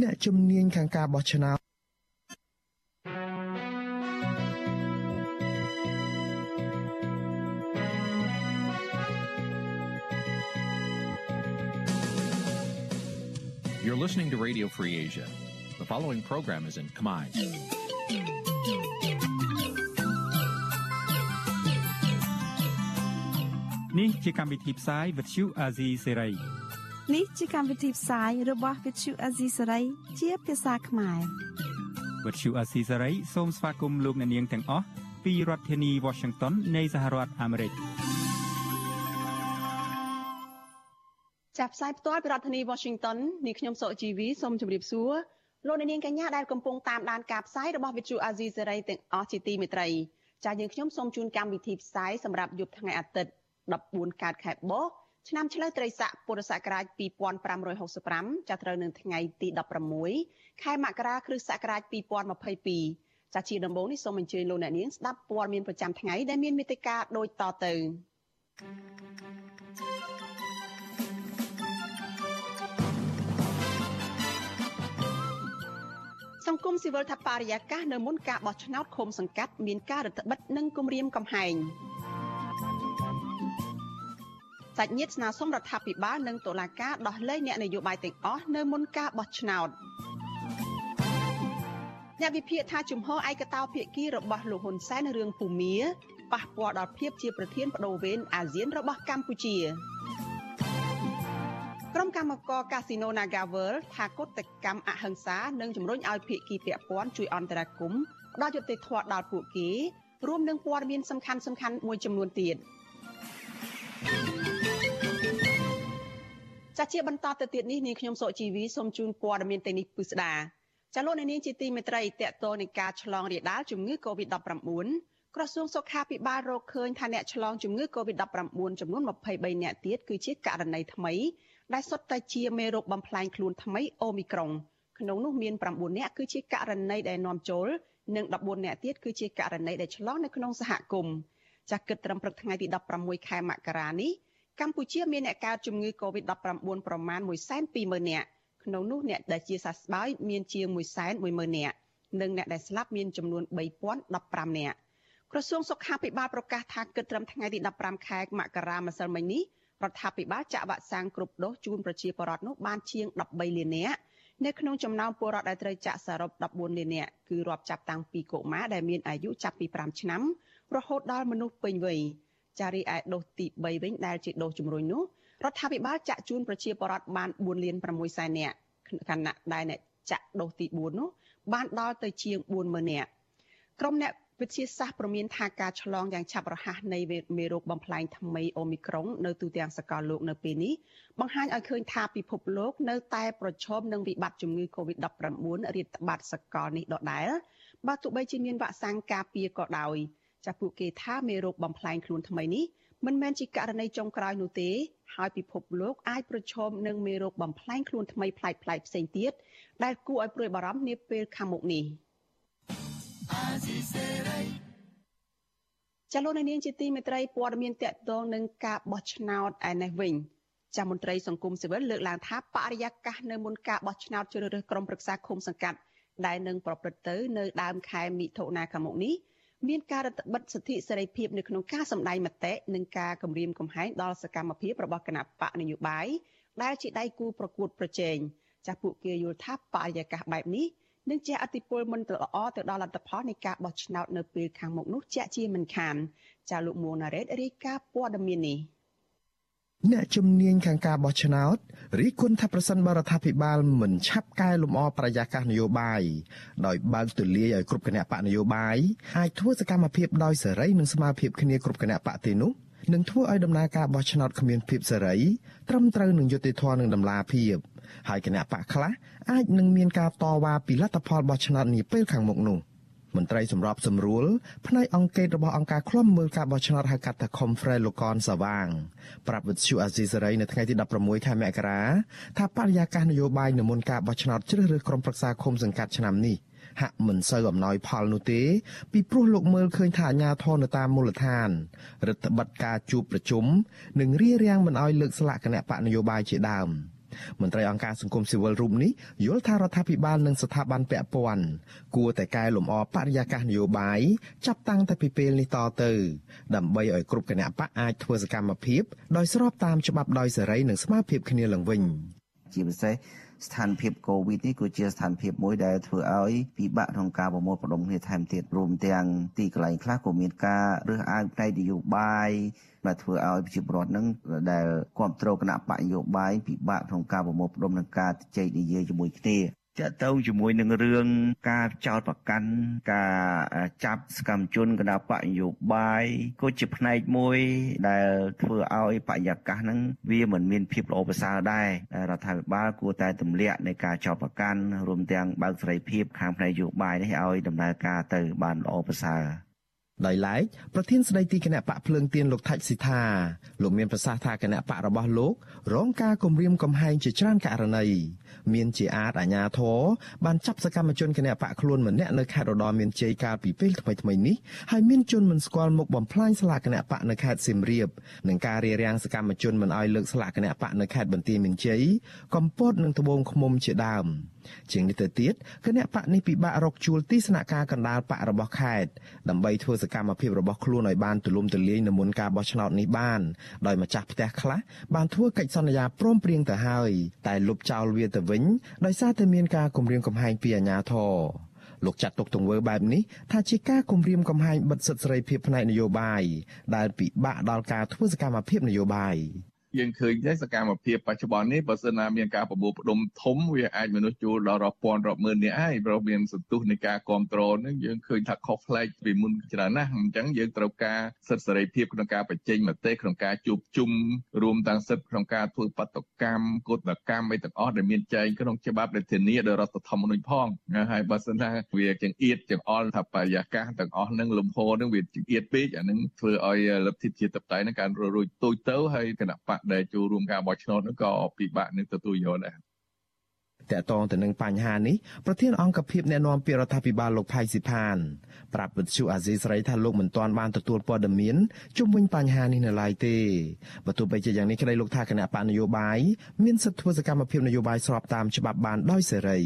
អ្នកជំនាញខាងការបោះឆ្នោត You're listening to Radio Free Asia. The following program is in Khmer. នេះជាកម្មវិធីផ្សាយ Vuthu Azizi Serai នេះជាកម្មវិធីផ្សាយរបស់ Vuthu Azizi Serai ជាភាសាខ្មែរ Vuthu Azizi Serai សូមស្វាគមន៍លោកអ្នកនាងទាំងអស់ពីរដ្ឋធានី Washington នៃសហរដ្ឋអាមេរិកចាប់ផ្សាយផ្ទាល់ពីរដ្ឋធានី Washington នាងខ្ញុំសុជីវីសូមជម្រាបសួរលោកអ្នកនាងកញ្ញាដែលកំពុងតាមដានការផ្សាយរបស់ Vuthu Azizi Serai ទាំងអស់ជាទីមេត្រីចា៎យើងខ្ញុំសូមជូនកម្មវិធីផ្សាយសម្រាប់យប់ថ្ងៃអាទិត្យ14កើតខែបោះ ឆ្នាំឆ្លូវត្រីស័កពុរសករាជ2565ចាប់ត្រូវនៅថ្ងៃទី16ខែមករាគ្រិស្តសករាជ2022ចាជាដំបូងនេះសូមអញ្ជើញលោកអ្នកនាងស្ដាប់ព័ត៌មានប្រចាំថ្ងៃដែលមានមេត្តាដូចតទៅសង្គមស៊ីវិលថាបរិយាកាសនៅមុនការបោះឆ្នោតឃុំសង្កាត់មានការរឹតបន្តឹងនិងគំរាមកំហែង សាច់ញាតិស្នើសុំរដ្ឋាភិបាលនិងតុលាការដោះលែងអ្នកនយោបាយទាំងអស់នៅមុនការបោះឆ្នោតអ្នកវិភាគថាជំហរឯកតោភាគីរបស់លោកហ៊ុនសែនរឿងភូមាប៉ះពាល់ដល់ភាពជាប្រធានបដូវវេនអាស៊ានរបស់កម្ពុជាក្រុមកម្មករកាស៊ីណូ Nagaworld ថាកុតកម្មអហិង្សានិងជំរុញឲ្យភាគីពាក់ព័ន្ធជួយអន្តរាគមន៍ផ្ដល់យុត្តិធម៌ដល់ពួកគេរួមនឹងព័ត៌មានសំខាន់សំខាន់មួយចំនួនទៀត ចាជាបន្តទៅទៀតនេះនាងខ្ញុំសុជីវីសូមជូនព័ត៌មានទាំងនេះពិស្ដាចាលោកនាងជាទីមេត្រីតកតនៃការឆ្លងរាលដាលជំងឺ Covid-19 ក្រសួងសុខាភិបាលរកឃើញថាអ្នកឆ្លងជំងឺ Covid-19 ចំនួន23អ្នកទៀតគឺជាករណីថ្មី ដែលសុទ្ធតែជាមេរោគបំផ្លាញខ្លួនថ្មីអូមីក្រុងក្នុងនោះមាន9អ្នកគឺជាករណីដែលនាំចូលនិង14អ្នកទៀតគឺជាករណីដែលឆ្លងនៅក្នុងសហគមន៍ចាស់គិតត្រឹមព្រឹកថ្ងៃទី16ខែមករានេះ កម្ពុជាមានអ្នកកើតជំងឺ Covid-19 ប្រមាណ120,000នាក់ក្នុងនោះអ្នកដែលជាសះស្បើយមានជាង110,000នាក់និងអ្នកដែលស្លាប់មានចំនួន3015នាក់ក្រសួងសុខាភិបាលប្រកាសថាគិតត្រឹមថ្ងៃទី15ខែមករាម្សិលមិញនេះរដ្ឋាភិបាលចាក់វ៉ាក់សាំងគ្រប់ដូសជូនប្រជាពលរដ្ឋនោះបានជាង13លាននាក់នៅក្នុងចំណោមពលរដ្ឋដែលត្រូវចាក់សរុប14លាននាក់គឺរាប់ចាប់តាំងពីកុមារដែលមានអាយុចាប់ពី5ឆ្នាំរហូតដល់មនុស្សពេញវ័យ ចារីឯដូសទី3វិញដែលជាដូសជំរុញនោះរដ្ឋាភិបាលចាក់ជូនប្រជាពលរដ្ឋបាន4លាន6សែននាក់ខណៈដែលអ្នកចាក់ដូសទី4នោះបានដល់ទៅជាង40000នាក់ក្រុមអ្នកវិទ្យាសាស្ត្រប្រមានថាការឆ្លងយ៉ាងឆាប់រហ័សនៃមេរោគបំផ្លាញថ្មីអូមីក្រុងនៅទូទាំងសកលលោកនៅពេលនេះបង្ហាញឲ្យឃើញថាពិភពលោកនៅតែប្រឈមនឹងវិបត្តិជំងឺ Covid-19 រាតត្បាតសកលនេះដដែលបើទោះបីជាមានវ៉ាក់សាំងការពារក៏ដោយ ចាស់ពួកគេថាមេរោគបំផ្លាញខ្លួនថ្មីនេះមិនមែនជាករណីចុងក្រោយនោះទេហើយពិភពលោកអាចប្រឈមនឹងមេរោគបំផ្លាញខ្លួនថ្មីប្លែកៗផ្សេងទៀតដែលគួរឲ្យព្រួយបារម្ភនាពេលខាងមុខនេះ។ចលនានាងជាទីមេត្រីព័ត៌មានតកតងនឹងការបោះឆ្នោតឯនេះវិញចាមន្ត្រីសង្គមស៊ីវិលលើកឡើងថាបរិយាកាសនៅមុនការបោះឆ្នោតជ្រើសរើសក្រុមប្រឹក្សាឃុំសង្កាត់ដែលនឹងប្រព្រឹត្តទៅនៅដើមខែមិថុនាខាងមុខនេះ មានការរដ្ឋបិទសិទ្ធិសេរីភាពនៅក្នុងការសម្ដែងមតិនិងការគម្រាមកំហែងដល់សកម្មភាពរបស់គណៈបកនយោបាយដែលជាដៃគូប្រកួតប្រជែងចាស់ពួកគេយល់ថាបរិយាកាសបែបនេះនិងជាអតិពលមិនល្អទៅដល់លទ្ធផលនៃការបោះឆ្នោតនៅពេលខាងមុខនោះជាក់ជាមិនខានចាលោកមួណារ៉េតរាយការណ៍ព័ត៌មាននេះ អ្នកជំនាញខាងការបោះឆ្នោតរីគុណថាប្រសិនបរដ្ឋាភិបាលមិនឆាប់កែលម្អប្រយាកាសនយោបាយដោយបើកទូលាយឲ្យគ្រប់គណៈបកនយោបាយអាចធ្វើសកម្មភាពដោយសេរីនិងស្មារភាពគ្នាគ្រប់គណៈបកទេនោះនឹងធ្វើឲ្យដំណើរការបោះឆ្នោតគ្មានភាពសេរីត្រឹមត្រូវនឹងយុត្តិធម៌និងតម្លាភាពហើយគណៈបកខ្លះអាចនឹងមានការតវ៉ាពីលទ្ធផលបោះឆ្នោតនាពេលខាងមុខនោះ មន្ត្រីសម្របសម្រួលផ្នែកអង្គការរបស់អង្គការឃ្លាំមើលការបោះឆ្នោតហៅកាត់ថា Confrey លោកកនសាវាងប្រាប់វិទ្យុអាស៊ីសេរីនៅថ្ងៃទី16ខែមករាថាបរិយាកាសនយោបាយនៅមុនការបោះឆ្នោតជ្រើសរើសក្រុមប្រឹក្សាឃុំសង្កាត់ឆ្នាំនេះហាក់មិនសូវអំណោយផលនោះទេពីព្រោះលោកមើលឃើញថាអាញាធននៅតាមមូលដ្ឋានរដ្ឋបတ်ការជួបប្រជុំនិងរៀបរៀងមិនអោយលើកស្លាកគណៈបកនយោបាយជាដើម មន្ត្រីអង្គការសង្គមស៊ីវិលរូបនេះយល់ថារដ្ឋាភិបាលនិងស្ថាប័នពាក់ព័ន្ធគួរតែកែលម្អបរិយាកាសនយោបាយចាប់តាំងតែពីពេលនេះតទៅដើម្បីឲ្យគ្រប់គណៈបកអាចធ្វើសកម្មភាពដោយស្របតាមច្បាប់ដោយសេរីនិងស្មើភាពគ្នាឡើងវិញជាពិសេស ស្ថានភាពកូវីដនេះគឺជាស្ថានភាពមួយដែលធ្វើឲ្យពិបាកក្នុងការប្រមូលផ្ដុំគ្នាថែមទៀតរួមទាំងទីកន្លែងខ្លះក៏មានការរើសអើងផ្នែកនយោបាយដែលធ្វើឲ្យប្រជាពលរដ្ឋនឹងដែលគ្រប់គ្រងគណៈបកនយោបាយពិបាកក្នុងការប្រមូលផ្ដុំនិងការជែកនិយាយជាមួយគ្នា តទៅជាមួយនឹងរឿងការចោតប្រកាន់ការចាប់សកម្មជនគណបកនយោបាយក៏ជាផ្នែកមួយដែលធ្វើឲ្យបរិយាកាសហ្នឹងវាមិនមានភាពល្អប្រសើរដែររដ្ឋាភិបាលគួរតែទម្លាក់នៃការចោតប្រកាន់រួមទាំងបើកសេរីភាពខាងផ្នែកនយោបាយនេះឲ្យដំណើរការទៅបានល្អប្រសើរ ដោយឡែកប្រធានស្ដីទីគណៈបកភ្លើងទៀនលោកថាច់ស៊ីថាលោកមានប្រសាសន៍ថាគណៈបករបស់លោករងការគំរាមកំហែងជាច្រើនករណីមានជាអាចអាញាធរបានចាប់សកម្មជនគណៈបកខ្លួនម្នាក់នៅខេត្តរតនមានជ័យកាលពីពេលថ្មីថ្មីនេះហើយមានជនមិនស្គាល់មុខបំផ្លាញស្លាកគណៈបកនៅខេត្តសៀមរាបនិងការរារាំងសកម្មជនមិនឲ្យលើកស្លាកគណៈបកនៅខេត្តបន្ទាយមានជ័យកំពតនិងត្បូងឃ្មុំជាដើម ជាងនេះទៅទៀតគណៈបកនេះពិបាករកជួលទីស្នាក់ការកណ្ដាលបករបស់ខេត្តដើម្បីធ្វើសកម្មភាពរបស់ខ្លួនឲ្យបានទូលំទូលាយនៅមុនការបោះឆ្នោតនេះបានដោយម្ចាស់ផ្ទះខ្លះបានធ្វើកិច្ចសន្យាព្រមព្រៀងទៅហើយតែលុបចោលវាទៅវិញដោយសារតែមានការគំរាមកំហែងពីអាជ្ញាធរលោកចាត់ទុកទង្វើបែបនេះថាជាការគំរាមកំហែងបិទសិទ្ធិសេរីភាពផ្នែកនយោបាយដែលពិបាកដល់ការធ្វើសកម្មភាពនយោបាយ យើងឃើញទេសកម្មភាពបច្ចុប្បន្ននេះបើសិនណាមានការប្រមូលផ្ដុំធំវាអាចមនុស្សជួលដល់រាប់ពាន់រាប់ម៉ឺននាក់ហើយព្រោះមានសន្ទុះនៃការគ្រប់គ្រងនឹងយើងឃើញថាខុសប្លែកពីមុនច្រើនណាស់អញ្ចឹងយើងត្រូវការសិទ្ធិសេរីភាពក្នុងការបញ្ចេញមតិក្នុងការជួបជុំរួមទាំងសិទ្ធិក្នុងការធ្វើបដកម្មកុតកម្មអីទាំងអស់ដែលមានចែងក្នុងច្បាប់ដែលធានាដោយរដ្ឋធម្មនុញ្ញផងហើយបើសិនថាវាចង្អៀតចង្អល់ថាបរិយាកាសទាំងអស់នឹងលំហនឹងវាចង្អៀតពេកអានឹងធ្វើឲ្យលទ្ធិជាតិតបតៃនឹងការរួចទូចទៅហើយគណៈបកដែលចូលរួមការបោះឆ្នោតនោះក៏ពិបាកនឹងទទួលយកដែរ តកតងទៅនឹងបញ្ហានេះប្រធានអង្គភិបអ្នកណែនាំពីរដ្ឋាភិបាលលោកផៃស៊ីផានប្រាប់វិទ្យុអាស៊ីសេរីថាលោកមិនទាន់បានទទួលព័ត៌មានជុំវិញបញ្ហានេះនៅឡើយទេបើទោះបីជាយ៉ាងនេះក្តីលោកថាគណៈបកនយោបាយមានសិទ្ធិធ្វើសកម្មភាពនយោបាយស្របតាមច្បាប់បានដោយសេរី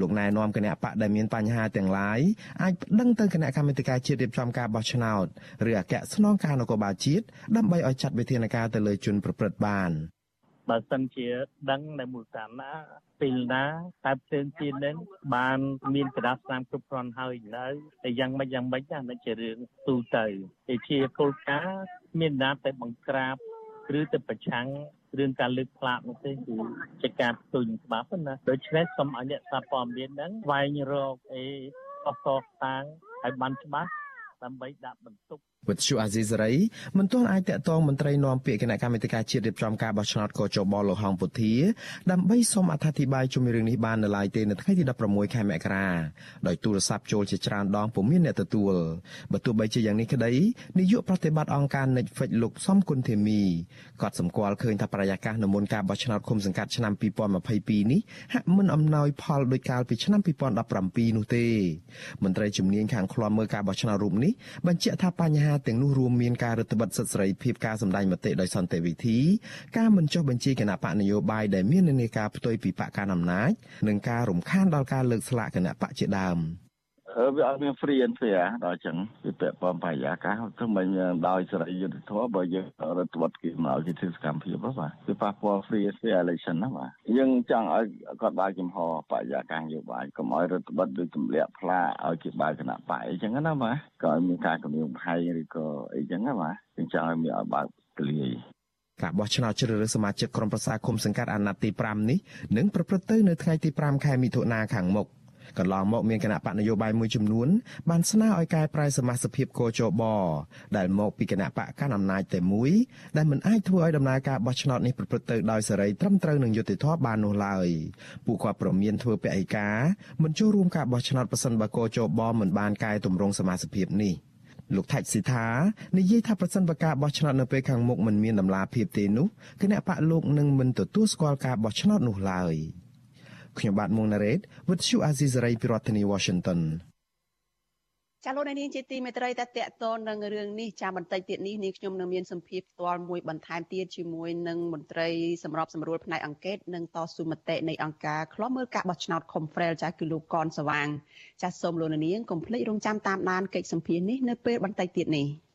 លោកណែនាំគណៈបកដែលមានបញ្ហាទាំងឡាយអាចប្តឹងទៅគណៈកម្មាធិការជាតិរៀបចំការបោះឆ្នោតឬអគ្គស្នងការនគរបាលជាតិដើម្បីឲ្យចាត់វិធានការទៅលើជនប្រព្រឹត្តបាន បើសិនជាដឹងនៅមូលដ្ឋានណាពេលណាតែផ្សេងទៀតនឹងបានមានក្តារស្នាមគ្រប់គ្រាន់ហើយនៅតែយ៉ាងម៉េចយ៉ាងម៉េចណាជារឿងទូទៅតែជាគោលការណ៍មានណាតែបង្ក្រាបឬទៅប្រឆាំងរឿងការលើកផ្លាកនោះទេគឺជាការផ្ទុយនឹងច្បាប់ណាដូច្នេះសូមឲ្យអ្នកសារព័ត៌មានហ្នឹងស្វែងរកអីអបតតាងឲ្យបានច្បាស់ដើម្បីដាក់បន្ទុក វិទ្យុអាស៊ីសេរីមិនទាន់អាចតាក់ទងមន្ត្រីនាំពាក្យគណៈកម្មាធិការជាតិរៀបចំការបោះឆ្នោតកោចបលោកហងពុធាដើម្បីសូមអធិប្បាយជុំរឿងនេះបាននៅឡើយទេនៅថ្ងៃទី16ខែមករាដោយទូរស័ព្ទចូលជាច្រើនដងពុំមានអ្នកទទួលបើទោះបីជាយ៉ាងនេះក្តីនាយកប្រតិបត្តិអង្គការ Netflix លោកសំគុណធីមីក៏សម្គាល់ឃើញថាប្រយាករនៅមុនការបោះឆ្នោតឃុំសង្កាត់ឆ្នាំ2022នេះហាក់មិនអំណោយផលដោយកាលពីឆ្នាំ2017នោះទេមន្ត្រីជំនាញខាងឃ្លាំមើលការបោះឆ្នោតរូបនេះបញ្ជាក់ថាបញ្ហាទាំងនោះរួមមានការរឹតបន្តឹងសិទ្ធិសេរីភាពការសម្ដែងមតិដោយសន្តិវិធីការមិនចុះបញ្ជីគណៈបកនយោបាយដែលមាននានាការផ្ទុយពីបកកណ្ដាលអំណាចនិងការរំខានដល់ការលើកស្លាកគណៈបកជាដើម។ វាអត់មាន free and fair ដល់អញ្ចឹងវាពាក់ព័ន្ធបរិយាកាសទៅមិនដោយសេរីយុត្តិធម៌បើយើងរដ្ឋបတ်គេមកជាធ្វើសកម្មភាពបាទវាប៉ះពាល់ free and fair election ណាបាទយើងចង់ឲ្យគាត់បើកចំហបរិយាកាសនយោបាយកុំឲ្យរដ្ឋបတ်ដូចទម្លាក់ផ្លាឲ្យគេបើកគណៈបកអីចឹងណាបាទក៏មានការគម្រាមកំហែងឬក៏អីចឹងណាបាទយើងចង់ឲ្យមានឲ្យបើកទលាយការបោះឆ្នោតជ្រើសរើសសមាជិកក្រុមប្រឹក្សាគុំសង្កាត់អាណត្តិទី5នេះនឹងប្រព្រឹត្តទៅនៅថ្ងៃទី5ខែមិថុនាខាងមុខ។ កន្លងមកមានគណៈបកនយោបាយមួយចំនួនបានស្នើឲ្យកែប្រែសមាជិកភាពកោជបដែលមកពីគណៈបកកណ្ដាលអំណាចតែមួយដែលមិនអាចធ្វើឲ្យដំណើរការបោះឆ្នោតនេះប្រព្រឹត្តទៅដោយសេរីត្រឹមត្រូវនឹងយុត្តិធម៌បាននោះឡើយពួកគាត់ប្រមានធ្វើពហិការមិនចូលរួមការបោះឆ្នោតប្រសិនបើកោជបមិនបានកែតម្រង់សមាជិកភាពនេះលោកថាច់ស៊ីថានិយាយថាប្រសិនបើការបោះឆ្នោតនៅពេលខាងមុខមិនមានដំណាភាពទេនោះគណៈបកលោកនឹងមិនទទួលស្គាល់ការបោះឆ្នោតនោះឡើយ។ ខ្ញុំបាទមុងណារ៉េត With you Azizi Saray ពីរដ្ឋធានី Washington ចាលោកនាងជាទីមេត្រីតតតតនឹងរឿងនេះចាបន្តិចទៀតនេះនាងខ្ញុំនឹងមានសម្ភារផ្ទាល់មួយបន្ថែមទៀតជាមួយនឹងមន្ត្រីសម្របសម្រួលផ្នែកអង្កេតនិងតស៊ូមតិនៃអង្គការឃ្លាំមើលការបោះឆ្នោត Confrel ចាគឺលោកកនសវាងចាសូមលោកនាងកុំភ្លេចរងចាំតាមដានកិច្ចសម្ភារនេះនៅពេលបន្តិចទៀតនេះ។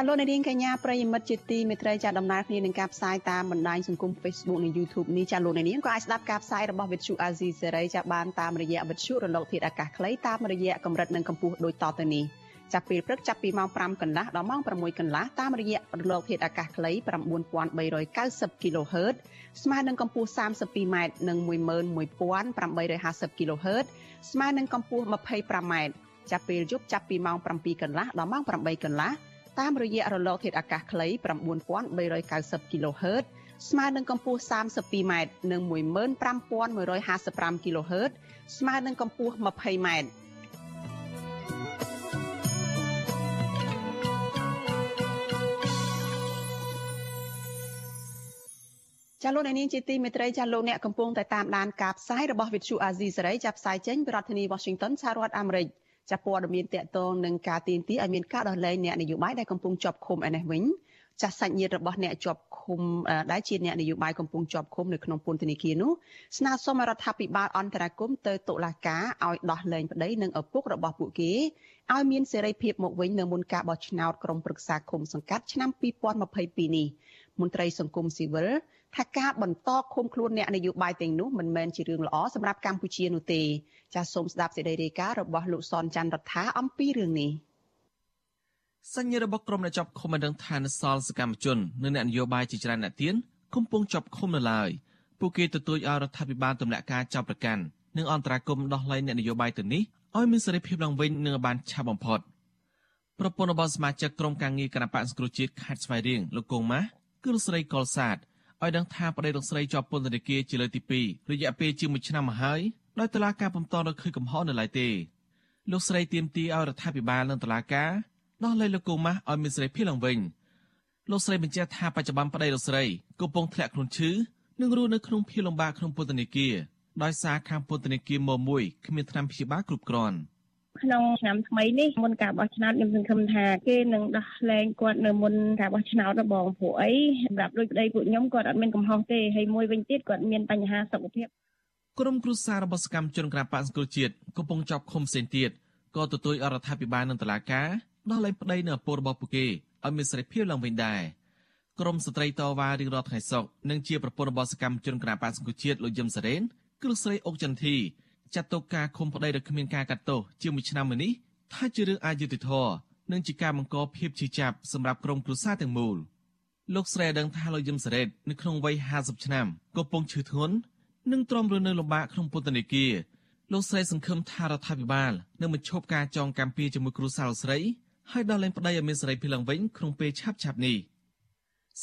ចាលោកនាងកញ្ញាប្រិយមិត្តជាទីមេត្រីចាដំណើរគ្នានឹងការផ្សាយតាមបណ្ដាញសង្គម Facebook និង YouTube នេះចាលោកនាងក៏អាចស្ដាប់ការផ្សាយរបស់ Vithu Azizi សេរីចាបានតាមរយៈ Vithu រលកធាតុអាកាសខ្លីតាមរយៈកម្រិតនិងកម្ពស់ដូចតទៅនេះចាប់ពេលព្រឹកចាប់ពីម៉ោង5កន្លះដល់ម៉ោង6កន្លះតាមរយៈរលកធាតុអាកាសខ្លី9390 kHz ស្មើនឹងកម្ពស់ 32m និង11850 kHz ស្មើនឹងកម្ពស់ 25m ចាប់ពេលយប់ចាប់ពីម៉ោង7កន្លះដល់ម៉ោង8កន្លះ តាមរយៈរលកធាតុអាកាសខ្លី9390 kHz ស្មើនឹងកម្ពស់ 32m និង15155 kHz ស្មើនឹងកម្ពស់ 20m ចាលោកអ្នកនាងជាទីមេត្រីចាលោកអ្នកកំពុងតែតាមដានការផ្សាយរបស់ Vithu Azizi សេរីចាប់ផ្សាយចេញពីរដ្ឋធានី Washington សហរដ្ឋអាមេរិក។ ចាព័ត៌មានតកតងនឹងការទៀមទីឲ្យមានការដោះលែងអ្នកនយោបាយដែលកំពុងជាប់ឃុំឯនេះវិញចាស់សាច់ញាតិរបស់អ្នកជាប់ឃុំដែលជាអ្នកនយោបាយកំពុងជាប់ឃុំនៅក្នុងពន្ធនាគារនោះស្នើសុំរដ្ឋាភិបាលអន្តរាគមទៅតុលាការឲ្យដោះលែងប្តីនិងឪពុករបស់ពួកគេឲ្យមានសេរីភាពមកវិញនៅមុនការបោះឆ្នោតក្រុមប្រឹក្សាគុំសង្កាត់ឆ្នាំ2022នេះមន្ត្រីសង្គមស៊ីវិល ថាការបន្តឃុំខ្លួនអ្នកនយោបាយទាំងនោះមិនមែនជារឿងល្អសម្រាប់កម្ពុជានោះទេចាសសូមស្ដាប់សេចក្តីរាយការណ៍របស់លោកសនច័ន្ទរដ្ឋាអំពីរឿងនេះសញ្ញារបស់ក្រុមអ្នកចាប់ឃុំបានដឹងថានសល់សកម្មជននិងអ្នកនយោបាយជាច្រើនអ្នកទៀតកំពុងជាប់ឃុំនៅឡើយពួកគេទទូចឲ្យរដ្ឋាភិបាលទម្លាក់ការចាប់ប្រកាន់និងអន្តរាគមន៍ដោះលែងអ្នកនយោបាយទៅនេះឲ្យមានសេរីភាពឡើងវិញនិងបានឆាប់បំផុតប្រពន្ធរបស់សមាជិកក្រុមការងារគណៈបក្សសង្គ្រោះជាតិខេត្តស្វាយរៀងលោកកងម៉ាស់គឺលោកស្រីកុលសាទ ឲ្យដឹងថាប្តីលោកស្រីជាប់ពន្ធនាគារជាលើកទី2រយៈពេលជាង1ឆ្នាំមកហើយដោយតុលាការពុំតនៅឃើញកំហុសនៅឡើយទេលោកស្រីទៀមទីឲ្យរដ្ឋាភិបាលនិងតុលាការដោះលែងលោកកូម៉ាស់ឲ្យមានសេរីភាពឡើងវិញលោកស្រីបញ្ជាក់ថាបច្ចុប្បន្នប្តីលោកស្រីកំពុងធ្លាក់ខ្លួនឈឺនិងរស់នៅក្នុងភៀលំបាកក្នុងពន្ធនាគារដោយសារខាងពន្ធនាគារមកមួយគ្មានថ្នាំព្យាបាលគ្រប់គ្រាន់ ក្នុងឆ្នាំថ្មីនេះមុនការបោះឆ្នោតខ្ញុំសង្ឃឹមថាគេនឹងដោះលែងគាត់នៅមុនការបោះឆ្នោតបងព្រោះអីសម្រាប់ដូចប្តីពួកខ្ញុំគាត់អត់មានកំហុសទេហើយមួយវិញទៀតគាត់មានបញ្ហាសុខភាពក្រុមគ្រួសាររបស់សកម្មជនក្រាបបាក់សង្គ្រោះជាតិកំពុងជាប់ឃុំផ្សេងទៀតក៏ទទូចអរដ្ឋាភិបាលនិងតុលាការដោះលែងប្តីនៅឪពុករបស់ពួកគេឲ្យមានសេរីភាពឡើងវិញដែរក្រុមស្ត្រីតវ៉ារៀងរាល់ថ្ងៃសុក្រនិងជាប្រពន្ធរបស់សកម្មជនក្រាបបាក់សង្គ្រោះជាតិលោកយឹមសារ៉េនគឺលោកស្រីអុកចន្ទធី ចាត់ទុកការឃុំប្តីដោយគ្មានការកាត់ទោសជាមួយឆ្នាំមុននេះថាជារឿងអយុត្តិធម៌និងជាការបង្កភាពឈឺចាប់សម្រាប់ក្រុមគ្រួសារទាំងមូលលោកស្រីឲ្យដឹងថាលោកយឹមសារ៉េតនៅក្នុងវ័យ50ឆ្នាំកំពុងឈឺធ្ងន់និងទ្រាំរស់នៅលំបាកក្នុងពន្ធនាគារលោកស្រីសង្ឃឹមថារដ្ឋាភិបាលនឹងបញ្ឈប់ការចងកម្មពីជាមួយគ្រូសាលស្រីហើយដល់លែងប្តីឲ្យមានសេរីភាពឡើងវិញក្នុងពេលឆាប់ឆាប់នេះ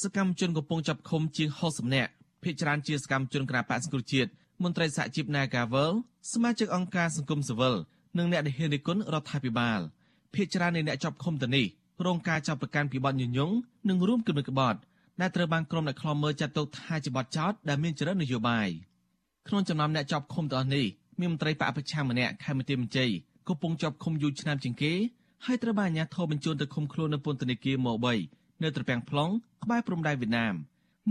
សកម្មជនកំពុងចាប់ឃុំជាង60នាក់ភាគច្រើនជាសកម្មជនក្រាបសង្គ្រោះជាតិ មន្ត្រីសហជីព Nagavel សមាជិកអង្គការសង្គមស៊ីវិលនិងអ្នកដែលហ៊ានរិះគន់រដ្ឋាភិបាលភាគច្រើននៃអ្នកចាប់ឃុំទៅនេះរងការចាប់ប្រកាន់ពីបទញុះញង់និងរួមគំនិតក្បត់ដែលត្រូវបានក្រុមអ្នកខ្លាំមើលចាត់ទុកថាជាបទចោទដែលមានចរិតនយោបាយ។ក្នុងចំណោមអ្នកជាប់ឃុំទាំងអស់នេះមានមន្ត្រីបកប្រឆាំងម្នាក់ខេមរៈមន្ត្រីកំពុងជាប់ឃុំយូរឆ្នាំជាងគេហើយត្រូវបានអាជ្ញាធរបញ្ជូនទៅឃុំខ្លួននៅពន្ធនាគារម៉ូ3នៅត្រពាំង plong ក្បែរព្រំដែនវៀតណាម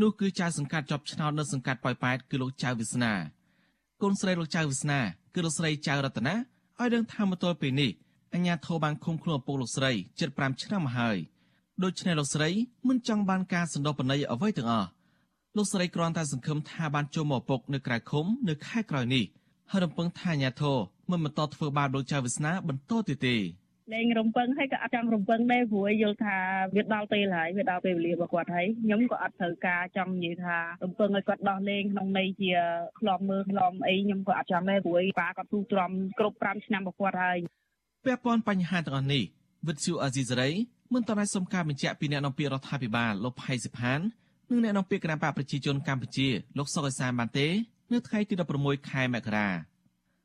នោះគឺចៅសង្កាត់ជាប់ឆ្នោតនៅសង្កាត់ប៉ោយប៉ែតគឺលោកចៅវាសនាកូនស្រីលោកចៅវាសនាគឺលោកស្រីចៅរតនាឲ្យដឹងថាមកទល់ពេលនេះអាជ្ញាធរបានឃុំខ្លួនឪពុកលោកស្រីជិត5ឆ្នាំមកហើយដូច្នេះលោកស្រីមិនចង់បានការសន្តោសបណីអ្វីទាំងអស់លោកស្រីគ្រាន់តែសង្ឃឹមថាបានចូលមកពុកនៅក្រៅឃុំនៅខែក្រោយនេះហើយរំពឹងថាអាញាធរមិនបន្តធ្វើបាបលោកចៅវាសនាបន្តទៀតទេ លេងរំពឹងហើយក៏អត់ចង់រំពឹងដែរព្រោះយល់ថាវាដល់ពេលហើយវាដល់ពេលវេលារបស់គាត់ហើយខ្ញុំក៏អត់ត្រូវការចង់និយាយថារំពឹងឲ្យគាត់ដោះលែងក្នុងន័យជាក្លំមើលក្លំអីខ្ញុំក៏អត់ចង់ដែរព្រោះប៉ាគាត់ទូទ្រាំគ្រប់5ឆ្នាំរបស់គាត់ហើយពាក់ព័ន្ធបញ្ហាទាំងអស់នេះវិទ្យុអាស៊ីសេរីមិនតន់សុំការបញ្ជាក់ពីអ្នកនាំពាក្យរដ្ឋាភិបាលលោកផៃសិផាននិងអ្នកនាំពាក្យគណៈបកប្រជាជនកម្ពុជាលោកសុកអេសានបានទេ នៅថ្ងៃទី16ខែមករា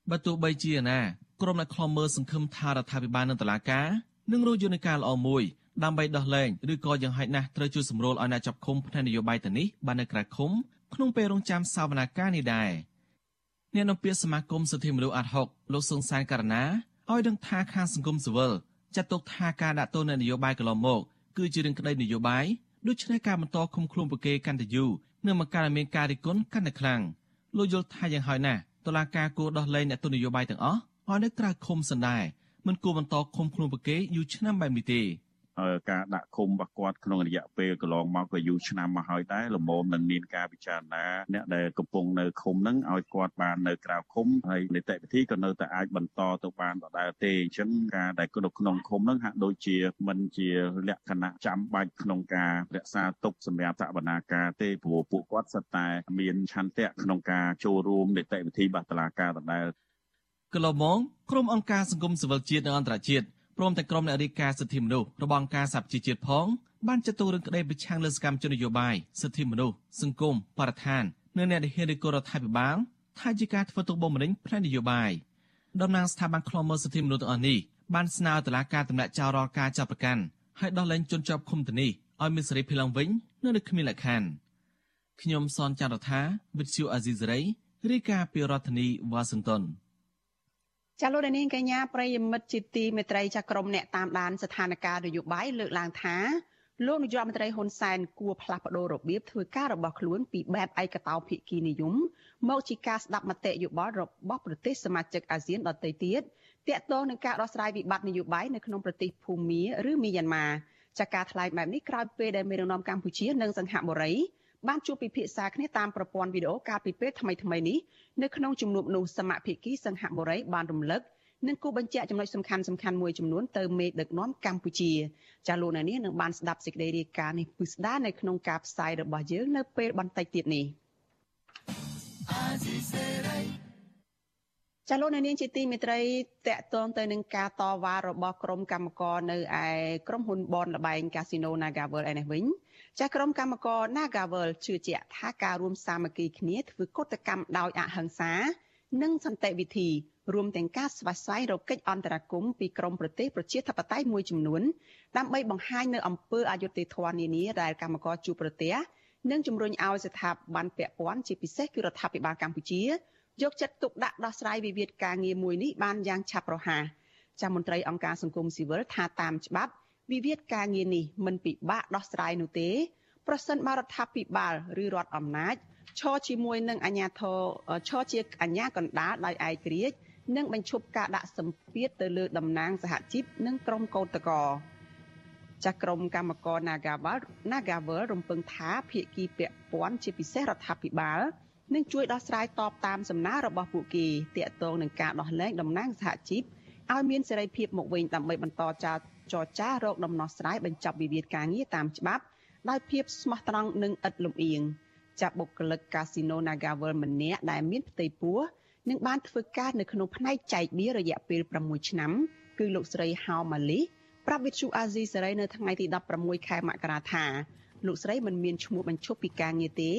បើទោះបីជាណា ក្រុមអ្នកខ្លំមើលសង្ឃឹមថារដ្ឋាភិបាលនិងតុលាការនិងរកយន្តការល្អមួយដើម្បីដោះលែងឬក៏យ៉ាងហោចណាស់ត្រូវជួយសម្រួលឲ្យអ្នកចាប់ឃុំផ្នែកនយោបាយទៅនេះបាននៅក្រៅឃុំក្នុងពេលរងចាំសវនាការនេះដែរអ្នកនាំពាក្យសមាគមសិទ្ធិមនុស្សអាត់ហុកលោកសុងសានករណាឲ្យដឹងថាខាងសង្គមស៊ីវិលចាត់ទុកថាការដាក់ទោសនយោបាយកន្លងមកគឺជារឿងក្តីនយោបាយដូច្នេះការបន្តឃុំខ្លួនប្រកេកាន់តែយូរនឹងមកការមានការរិះគន់កាន់តែខ្លាំងលោកយល់ថាយ៉ាងហើយណាស់តុលាការគួរដោះលែងអ្នកទោសនយោបាយទាំងអស់ ឲ្យនៅក្រៅឃុំសណ្ដែមិនគួរបន្តឃុំខ្លួនប្រកេយូរឆ្នាំបែបនេះទេការដាក់ឃុំរបស់គាត់ក្នុងរយៈពេលកន្លងមកក៏យូរឆ្នាំមកហើយដែរល្មមនឹងមានការពិចារណាអ្នកដែលកំពុងនៅឃុំហ្នឹងឲ្យគាត់បាននៅក្រៅឃុំហើយនីតិវិធីក៏នៅតែអាចបន្តទៅបានដដែលទេអញ្ចឹងការដែលនៅក្នុងឃុំហ្នឹងហាក់ដូចជាមិនជាលក្ខណៈចាំបាច់ក្នុងការរក្សាទុកសម្រាប់សវនាការទេព្រោះពួកគាត់សិតតែមានឆន្ទៈក្នុងការចូលរួមនីតិវិធីបាតឡាការដដែល កន្លងមកក្រុមអង្គការសង្គមស៊ីវិលជាតិនិងអន្តរជាតិព្រមទាំងក្រុមអ្នករាយការណ៍សិទ្ធិមនុស្សរបស់អង្គការសហជីវជាតិផងបានចាត់ទុករឿងក្តីប្រឆាំងលើសកម្មជននយោបាយសិទ្ធិមនុស្សសង្គមបរិស្ថាននិងអ្នកដែលហ៊ានរិះគន់រដ្ឋាភិបាលថាជាការធ្វើទុកបុកម្នេញផ្នែកនយោបាយតំណាងស្ថាប័នខ្លមមើលសិទ្ធិមនុស្សទាំងអស់នេះបានស្នើតុលាការទម្លាក់ចោលរាល់ការចាប់ប្រកាន់ហើយដោះលែងជនជាប់ឃុំទៅនេះឲ្យមានសេរីភាពឡើងវិញនៅនៅគ្មានលក្ខខណ្ឌខ្ញុំសនចន្ទរថាវិទ្យុអាស៊ីសេរីរាយការណ៍ពីរដ្ឋធានីវ៉ាស៊ីនតោន ចាលោកនាងកញ្ញាប្រិយមិត្តជាទីមេត្រីចាក្រុមអ្នកតាមដានស្ថានភាពនយោបាយលើកឡើងថាលោកនាយករដ្ឋមន្ត្រីហ៊ុនសែនគួរផ្លាស់ប្តូររបៀបធ្វើការរបស់ខ្លួនពីបែបឯកតោភាគីនិយមមកជាការស្ដាប់មតិយោបល់របស់ប្រទេសសមាជិកអាស៊ានដទៃទៀតទាក់ទងនឹងការដោះស្រាយវិបត្តិនយោបាយនៅក្នុងប្រទេសភូមាឬមីយ៉ាន់ម៉ាចាការថ្លែងបែបនេះក្រោយពេលដែលមេដឹកនាំកម្ពុជានិងសង្ហបុរី បានជួបពិភាក្សាគ្នាតាមប្រព័ន្ធវីដេអូកាលពីពេលថ្មីៗនេះនៅក្នុងជំនួបនោះសមាភិកីសង្ហបុរីបានរំលឹកនិងគូបញ្ជាក់ចំណុចសំខាន់សំខាន់មួយចំនួនទៅមេដឹកនាំកម្ពុជាចាលោកនាងនឹងបានស្ដាប់សេចក្តីរាយការណ៍នេះពិស្ដានៅក្នុងការផ្សាយរបស់យើងនៅពេលបន្តិចទៀតនេះចាលោកនាងជាទីមេត្រីតកតងទៅនឹងការតវ៉ារបស់ក្រុមកម្មករនៅឯក្រុមហ៊ុនបនលបែងកាស៊ីណូ Nagavel ឯនេះវិញ ចាស់ក្រុមកម្មករ Nagavel ជឿជាក់ថាការរួមសាមគ្គីគ្នាធ្វើកុតកម្មដោយអហិង្សា និងសន្តិវិធីរួមទាំងការស្វះស្វែងរកកិច្ចអន្តរាគមន៍ពីក្រមប្រទេសប្រជាធិបតេយ្យមួយចំនួនដើម្បីបង្ហាញនៅអំពើអយុត្តិធម៌នានាដែលកម្មករជួបប្រទះនិងជំរុញឲ្យស្ថាប័នពាក់ព័ន្ធជាពិសេសគឺរដ្ឋាភិបាលកម្ពុជាយកចិត្តទុកដាក់ដោះស្រាយវិវាទការងារមួយនេះបានយ៉ាងឆាប់រហ័សចាមន្ត្រីអង្គការសង្គមស៊ីវិលថាតាមច្បាប់ វិវាទការងារនេះមិនពិបាកដោះស្រាយនោះទេប្រសិនបើរដ្ឋាភិបាលឬរដ្ឋអំណាចឈរជាមួយនឹងអាជ្ញាធរឈរជាអាជ្ញាកណ្ដាលដោយឯករាជ្យនិងបញ្ឈប់ការដាក់សម្ពាធទៅលើតំណាងសហជីពនិងក្រុមកោតក្រចាស់ក្រុមកម្មករ Nagavel Nagavel រំពឹងថាភាគីពាក់ព័ន្ធជាពិសេសរដ្ឋាភិបាលនឹងជួយដោះស្រាយតបតាមសំណើរបស់ពួកគេទាក់ទងនឹងការដោះលែងតំណាងសហជីពឲ្យមានសេរីភាពមកវិញដើម្បីបន្តច ចរចារកដំណោះស្រាយបញ្ចប់វិវាទការងារតាមច្បាប់ដោយភាពស្មោះត្រង់និងឥតលំអៀងចាប់បុគ្គលិកកាស៊ីណូ Nagavel ម្នាក់ដែលមានផ្ទៃពោះនិងបានធ្វើការនៅក្នុងផ្នែកចែកបៀរយៈពេល6ឆ្នាំគឺលោកស្រីហៅម៉ាលីប្រាប់វិទ្យុអាស៊ីសេរីនៅថ្ងៃទី16ខែមករាថាលោកស្រីមិនមានឈ្មោះបញ្ឈប់ពីការងារទេ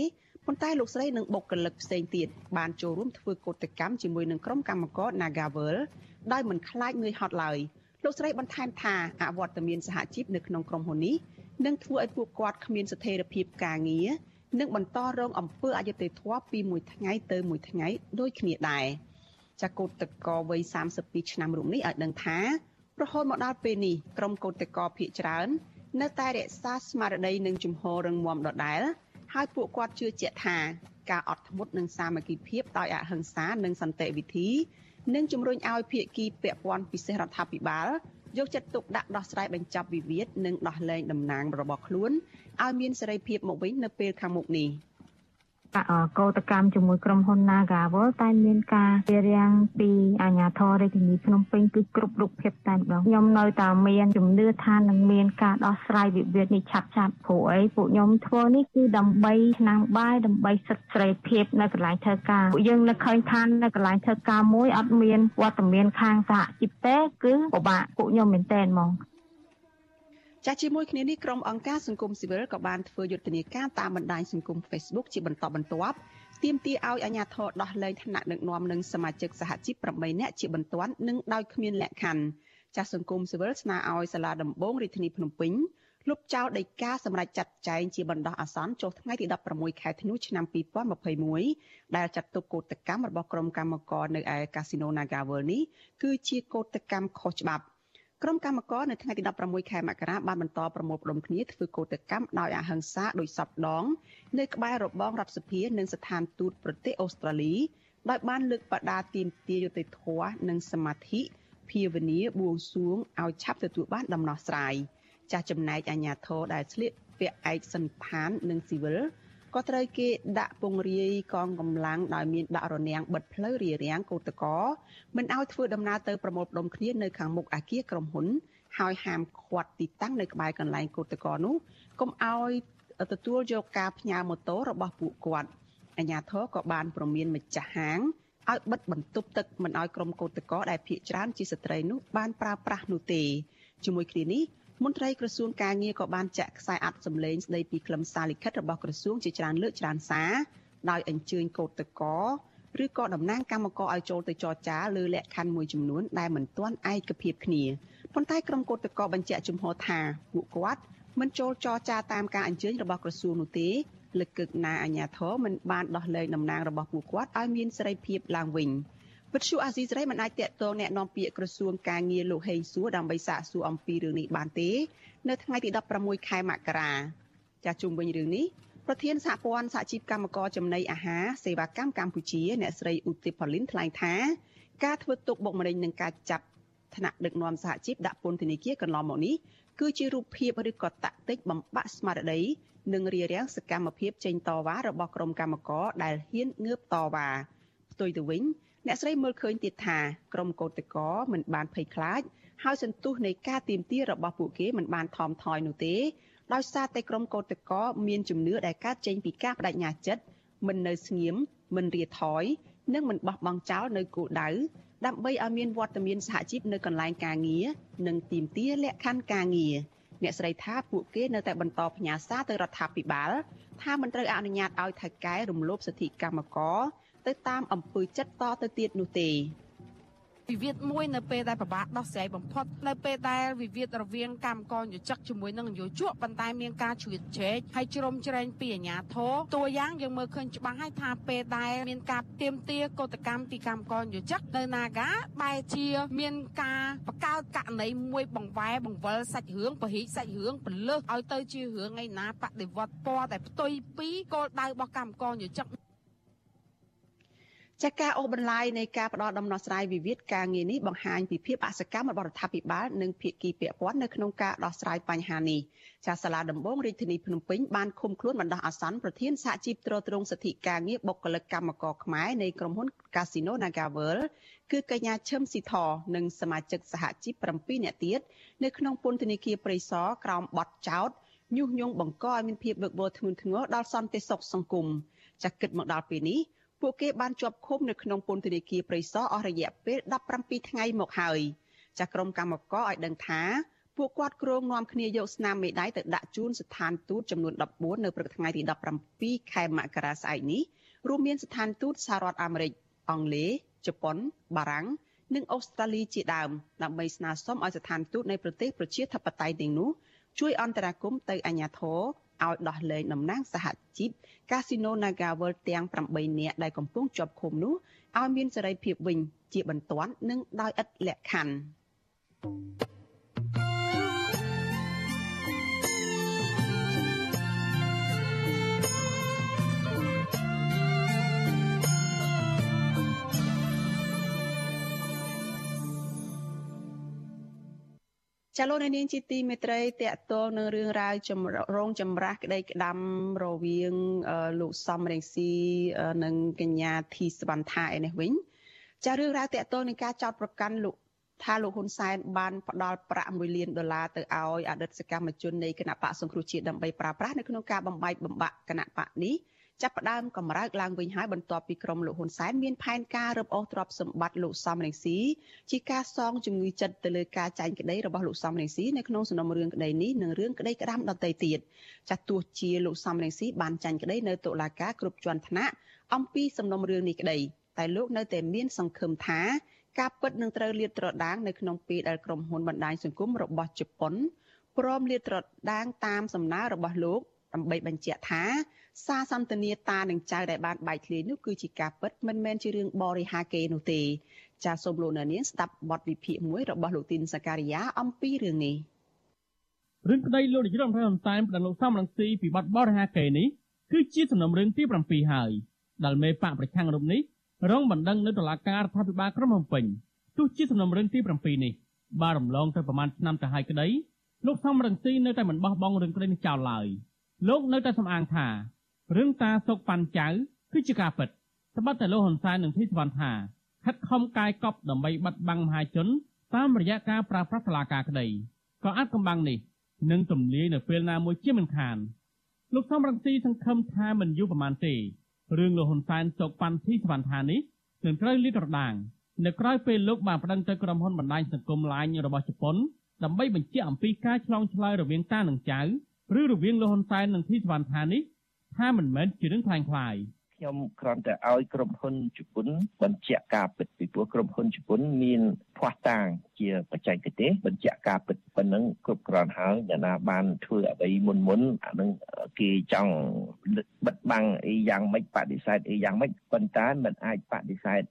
ប៉ុន្តែលោកស្រីនិងបុគ្គលិកផ្សេងទៀតបានចូលរួមធ្វើកោតកម្មជាមួយនឹងក្រុមកម្មករ Nagavel ដោយមិនខ្លាចនឿយហត់ឡើយ លោកស្រីបន្ថែមថាអវត្តមានសហជីពនៅក្នុងក្រុមហ៊ុននេះនឹងធ្វើឲ្យពួកគាត់គ្មានស្ថិរភាពការងារនិងបន្តរងអំពើអយុត្តិធម៌ពីមួយថ្ងៃទៅមួយថ្ងៃដូចគ្នាដែរចាកូតតកវ័យ32ឆ្នាំរូបនេះឲ្យដឹងថារហូតមកដល់ពេលនេះក្រុមកោតតកភៀកច្រើន នៅតែរក្សាស្មារតីនិងជំហររឹងមាំដដែលហើយពួកគាត់ជឿជាក់ថាការអត់ធ្មត់និងសាមគ្គីភាពដោយអហិង្សានិងសន្តិវិធី នឹងជំរុញឲ្យភាគីពាក់ព័ន្ធពិសេសរដ្ឋាភិបាលយកចិត្តទុកដាក់ដោះស្រាយបញ្ចប់វិវាទនិងដោះលែងតំណាងរបស់ខ្លួនឲ្យមានសេរីភាពមកវិញនៅពេលខាងមុខនេះ។ កោតកម្មជាមួយក្រុមហ៊ុន Nagawal តែមានការរៀបរៀងពីអាជ្ញាធររាជធានីភ្នំពេញគឺគ្រប់រូបភាពតែម្ដងខ្ញុំនៅតែមានជំនឿថានឹងមានការដោះស្រាយវិវាទនេះឆាប់ឆាប់ព្រោះអីពួកខ្ញុំធ្វើនេះគឺដើម្បីឆ្នាំបាយដើម្បីសិទ្ធិសេរីភាពនៅកន្លែងធ្វើការពួកយើងនៅឃើញថានៅកន្លែងធ្វើការមួយអត់មានវត្តមានខាងសហជីពទេគឺពិបាកពួកខ្ញុំមែនតើហ្មង ចាស់ជាមួយគ្នានេះក្រុមអង្គការសង្គមស៊ីវិលក៏បានធ្វើយុទ្ធនាការតាមបណ្ដាញសង្គម Facebook ជាបន្តបន្ទាប់ទាមទារឲ្យអាជ្ញាធរដោះលែងឋានៈដឹកនាំនិងសមាជិកសហជីព8នាក់ជាបន្ទាន់និងដោយគ្មានលក្ខខណ្ឌចាស់សង្គមស៊ីវិលស្នើឲ្យសាលាដំបងរាជធានីភ្នំពេញលុបចោលដីកាសម្រាប់ចាត់ចែងជាបណ្ដោះអាសន្នចុះថ្ងៃទី16ខែធ្នូឆ្នាំ2021ដែលចាត់ទុកកោតកម្មរបស់ក្រុមកម្មករនៅឯកាស៊ីណូ Naga World នេះគឺជាកោតកម្មខុសច្បាប់ ក្រុមកម្មករនៅថ្ងៃទី16ខែមករាបានបន្តប្រមូលផ្ដុំគ្នាធ្វើកោតកម្មដោយអហិង្សាដោយសពដងនៅក្បែររបងរដ្ឋសភានិងស្ថានទូតប្រទេសអូស្ត្រាលីដោយបានលើកបដាទាមទារយុត្តិធម៌និងសមាធិភាវនាបួងសួងឲ្យឆាប់ទទួលបានដំណោះស្រាយចាស់ចំណែកអាញាធរដែលឆ្លៀកពាក់ឯកសន្តាននិងស៊ីវិល ក៏ត្រូវគេដាក់ពង្រាយកងកម្លាំងដោយមានដាក់រនាំងបិទផ្លូវរារាំងកោតកោមិនឲ្យធ្វើដំណើរទៅប្រមូលផ្ដុំគ្នានៅខាងមុខអាគារក្រុមហ៊ុនហើយហាមឃាត់ទីតាំងនៅក្បែរកន្លែងកោតកោនោះកុំឲ្យទទួលយកការផ្ញើម៉ូតូរបស់ពួកគាត់អាជ្ញាធរក៏បានប្រមានម្ចាស់ហាងឲ្យបិទបន្ទប់ទឹកមិនឲ្យក្រុមកោតកោដែលភ ieck ច្រើនជាស្ត្រីនោះបានប្រើប្រាស់នោះទេជាមួយគ្នានេះ មន្ត្រីក្រសួងការងារក៏បានចាក់ខ្សែអត្ថសម្លេងស្ដីពីខ្លឹមសារលិខិតរបស់ក្រសួងជាច្រើនលើកច្រើនសារដោយអញ្ជើញកោតកោឬក៏តំណាងកម្មករឲ្យចូលទៅចរចាលើលក្ខខណ្ឌមួយចំនួនដែលមិនទាន់ឯកភាពគ្នាប៉ុន្តែក្រុមកោតកោបញ្ជាក់ជំហរថាពួកគាត់មិនចូលចរចាតាមការអញ្ជើញរបស់ក្រសួងនោះទេលើកកឹកណាអាញាធរមិនបានដោះលែងតំណាងរបស់ពួកគាត់ឲ្យមានសេរីភាពឡើងវិញ វិទ្យុអាស៊ីសេរីមិនអាចតាក់ទងแนะនាំពាក្យក្រសួងការងារលោកហេងសួរដើម្បីសាកសួរអំពីរឿងនេះបានទេ នៅថ្ងៃទី16ខែមករាចាជុំវិញរឿងនេះប្រធានសហព័ន្ធសហជីពកម្មករចំណីអាហារសេវាកម្មកម្ពុជាអ្នកស្រីឧទិផលីនថ្លែងថាការធ្វើទុកបុកម្នេញនឹងការចាប់ថ្នាក់ដឹកនាំសហជីពដាក់ពន្ធនាគារកន្លងមកនេះគឺជារូបភាពឬក៏តាក់ទិចបំបាក់ស្មារតីនិងរារាំងសកម្មភាពចេញតវ៉ារបស់ក្រុមកម្មករដែលហ៊ានងើបតវ៉ាផ្ទុយទៅវិញ អ្នកស្រីមើលឃើញទៀតថាក្រុមកោតក្រមិនបានភ័យខ្លាចហើយសន្ទុះនៃការទៀមទារបស់ពួកគេមិនបានថមថយនោះទេដោយសារតែក្រុមកោតក្រមានជំនឿដែលកើតចេញពីការបដិញ្ញាចិត្តមិននៅស្ងៀមមិនរាថយនិងមិនបោះបង់ចោលនៅគោលដៅដើម្បីឲ្យមានវត្តមានសហជីពនៅកន្លែងការងារនិងទីមទាលក្ខខណ្ឌការងារអ្នកស្រីថាពួកគេនៅតែបន្តផ្ញើសារទៅរដ្ឋាភិបាលថាមិនត្រូវអនុញ្ញាតឲ្យថៅកែរំលោភសិទ្ធិកម្មករ ទៅតាមអំពើចិត្តតទៅទៀតនោះទេវិវាទមួយនៅពេលដែលប្របាកដោះស្រាយបំផុតនៅពេលដែលវិវាទរវាងកម្មករយោជកជាមួយនឹងយោជកប៉ុន្តែមានការជ្រៀតជ្រែកហើយជ្រុំជ្រែងពីអាជ្ញាធរតួយ៉ាងយើងមើលឃើញច្បាស់ហើយថាពេលដែលមានការទៀមទាកោតកម្មពីកម្មករយោជកនៅ Naga បែរជា មានការបង្កើតករណីមួយបង្វែរបង្វិលសាច់រឿងពហិសាច់រឿងពលឹះឲ្យទៅជារឿងឯណាបដិវត្តពណ៌តែផ្ទុយពីគោលដៅរបស់កម្មករយោជក ចាការអូសបន្លាយនៃការផ្ដោតដំណោះស្រាយវិវាទការងារនេះបង្ហាញពីភាពអសកម្មរបស់រដ្ឋាភិបាលនិងភាគីពាក់ព័ន្ធនៅក្នុងការដោះស្រាយបញ្ហានេះចាសាលាដំបងរាជធានីភ្នំពេញបានឃុំខ្លួនបណ្ដោះអាសន្នប្រធានសហជីពត្រួតត្រងសិទ្ធិការងារបុគ្គលិកកម្មករខ្មែរនៃក្រុមហ៊ុន Casino Nagavel គឺកញ្ញាឈឹមស៊ីធនិងសមាជិកសហជីព7នាក់ទៀតនៅក្នុងពន្ធនាគារព្រៃសរក្រោមបទចោទញុះញង់បង្កឲ្យមានភាពវឹកវរធ្ងន់ធ្ងរដល់សន្តិសុខសង្គមចាគិតមកដល់ពេលនេះ ពួកគេបានជាប់ឃុំនៅក្នុងពន្ធនាគារព្រៃសរអស់រយៈពេល17ថ្ងៃមកហើយចាស់ក្រុមកម្មករឲ្យដឹងថាពួកគាត់គ្រងនាំគ្នាយកស្នាមមេដៃទៅដាក់ជូនស្ថានទូតចំនួន14នៅព្រឹកថ្ងៃទី17ខែមករាស្អែកនេះរួមមានស្ថានទូតសហរដ្ឋអាមេរិកអង់គ្លេសជប៉ុនបារាំងនិងអូស្ត្រាលីជាដើមដើម្បីស្នើសុំឲ្យស្ថានទូតនៃប្រទេសប្រជាធិបតេយ្យទាំងនោះជួយអន្តរាគមន៍ទៅអាជ្ញាធរ ឲ្យដោះលែងតំណាងសហជីពកាស៊ីណូ Naga World ទាំង8នាក់ដែលកំពុងជាប់ឃុំនោះឲ្យមានសេរីភាពវិញជាបន្ទាន់និងដោយឥតលក្ខខណ្ឌ ចាលោកនាងជាទីមេត្រីតកតលនឹងរឿងរ៉ាវចម្រងចម្រាស់ក្តីក្តាំរវាងលោកសំរងស៊ីនិងកញ្ញាធីសវណ្ណថាឯនេះវិញចារឿងរ៉ាវតកតលនឹងការចោតប្រកាន់លោកថាលោកហ៊ុនសែនបានផ្ដល់ប្រាក់1លានដុល្លារទៅឲ្យអតីតសកម្មជននៃគណៈបកសង្គ្រោះជាតិដើម្បីប្រើប្រាស់នៅក្នុងការបំបែកបំបាក់គណៈបកនេះ ចាប់ផ្ដើមកម្រើកឡើងវិញហើយបន្ទាប់ពីក្រុមលោកហ៊ុនសែនមានផែនការរឹបអូសទ្រព្យសម្បត្តិលោកសំរងស៊ីជាការសងជំងឺចិត្តទៅលើការចាញ់ក្តីរបស់លោកសំរងស៊ីនៅក្នុងសំណុំរឿងក្តីនេះនិងរឿងក្តីក្តាំដទៃទៀតចាស់ទោះជាលោកសំរងស៊ីបានចាញ់ក្តីនៅតុលាការគ្រប់ជាន់ថ្នាក់អំពីសំណុំរឿងនេះក្តីតែលោកនៅតែមានសង្ឃឹមថាការពិតនឹងត្រូវលាតត្រដាងនៅក្នុងពេលដែលក្រុមហ៊ុនបណ្ដាញសង្គមរបស់ជប៉ុនព្រមលាតត្រដាងតាមសំណើរបស់លោកដើម្បីបញ្ជាក់ថា សារសន្ទនាតានិងចៅដែលបានបែកធ្លាយនោះគឺជាការពិតមិនមែនជារឿងបរិហាកេនោះទេចាសសូមលោកនាងស្ដាប់បទវិភាគមួយរបស់លោកទីនសការីយ៉ាអំពីរឿងនេះរឿងក្តីលោកនាយរដ្ឋមន្ត្រីហ៊ុនសែនប្តឹងលោកសំរងស៊ីពីបទបរិហាកេនេះគឺជាសំណុំរឿងទី7ហើយដែលមេបកប្រឆាំងរូបនេះរងបណ្ដឹងនៅតុលាការរដ្ឋាភិបាលក្រុងភ្នំពេញទោះជាសំណុំរឿងទី7នេះបានរំលងទៅប្រមាណឆ្នាំទៅហើយក្តីលោកសំរងស៊ីនៅតែមិនបោះបង់រឿងក្តីនេះចោលឡើយលោកនៅតែសំអាងថា រឿងតាសុកប៉ាន់ចៅគឺជាការពិតត្បិតតែលោកហ៊ុនសែននិងធីសវណ្ណថាខិតខំកាយកប់ដើម្បីបិទបាំងមហាជន តាមរយៈការប្រើប្រាស់តឡាការក្តីក៏អាចកំបាំងនេះនឹងទម្លាយនៅពេលណាមួយជាមិនខានលោកសំរងស៊ីសង្ឃឹមថាមិនយូរប៉ុន្មានទេរឿងលោកហ៊ុនសែនសុកប៉ាន់ធីសវណ្ណថានេះនឹងត្រូវលាតត្រដាងនៅក្រៅពេលលោកបានប្តឹងទៅក្រុមហ៊ុនបណ្ដាញសង្គម LINE របស់ជប៉ុនដើម្បីបញ្ជាក់អំពីការឆ្លងឆ្លើយរវាងតានិងចៅឬរវាងលោកហ៊ុនសែននិងធីសវណ្ណថានេះ ថាមិនមែនជារឿងខ្លាំងខ្លាយ។ខ្ញុំគ្រាន់តែឲ្យក្រុមហ៊ុនជប៉ុនបញ្ជាក់ការពិតពីព្រោះក្រុមហ៊ុនជប៉ុនមានភ័ស្តុតាងជាបច្ចេកទេសបញ្ជាក់ការពិតប៉ុណ្ណឹងគ្រប់គ្រាន់ហើយអ្នកណាបានធ្វើអ្វីមុនមុនអានឹងគេចង់បិទបាំងអីយ៉ាងម៉េចបដិសេធអីយ៉ាងម៉េចប៉ុន្តែมันអាចបដិសេធ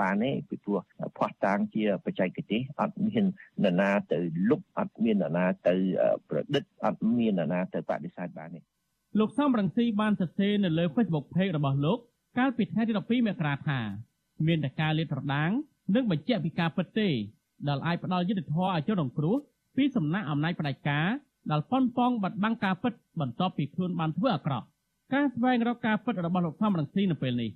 បានទេពីព្រោះភ័ស្តុតាងជាបច្ចេកទេសអត់មាននរណាទៅលុបអត់មាននរណាទៅប្រឌិតអត់មាននរណាទៅបដិសេធបានទេ លោកសំរងស៊ីបានសរសេរនៅលើ Facebook Page របស់លោកកាលពីថ្ងៃទី12មករាថាមានតែការលាតត្រដាងនិងបញ្ជាក់ពីការពិតទេដែលអាចផ្ដល់យុត្តិធម៌ឲ្យជនរងគ្រោះពីសំណាក់អំណាចផ្ដាច់ការដែលប៉ុនប៉ងបាត់បង់ការពិតបន្ទាប់ពីខ្លួនបានធ្វើអាក្រក់ការស្វែងរកការពិតរបស់លោកសំរងស៊ីនៅពេលនេះ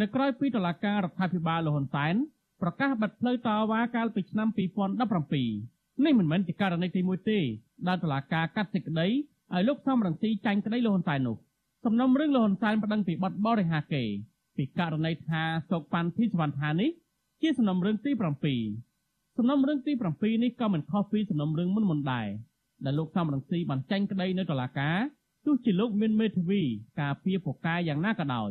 នៅក្រៅពីតុលាការរដ្ឋាភិបាលលហ៊ុនសែនប្រកាសបិទផ្លូវតវ៉ាកាលពីឆ្នាំ2017នេះមិនមែនជាករណីទី1ទេដែលតុលាការកាត់សេចក្តី ឲ្យលោកសំរងស៊ីចាញ់ក្តីលោកហ៊ុនសែននោះសំណុំរឿងលោកហ៊ុនសែនប្តឹងពីបទបរិហាកេពីករណីថាសុកប៉ាន់ធីសវណ្ណថានេះជាសំណុំរឿងទី7សំណុំរឿងទី7នេះក៏មិនខុសពីសំណុំរឿងមុនមុនដែរដែលលោកសំរងស៊ីបានចាញ់ក្តីនៅតុលាការទោះជាលោកមានមេធាវីការពារពូកែយ៉ាងណាក៏ដោយ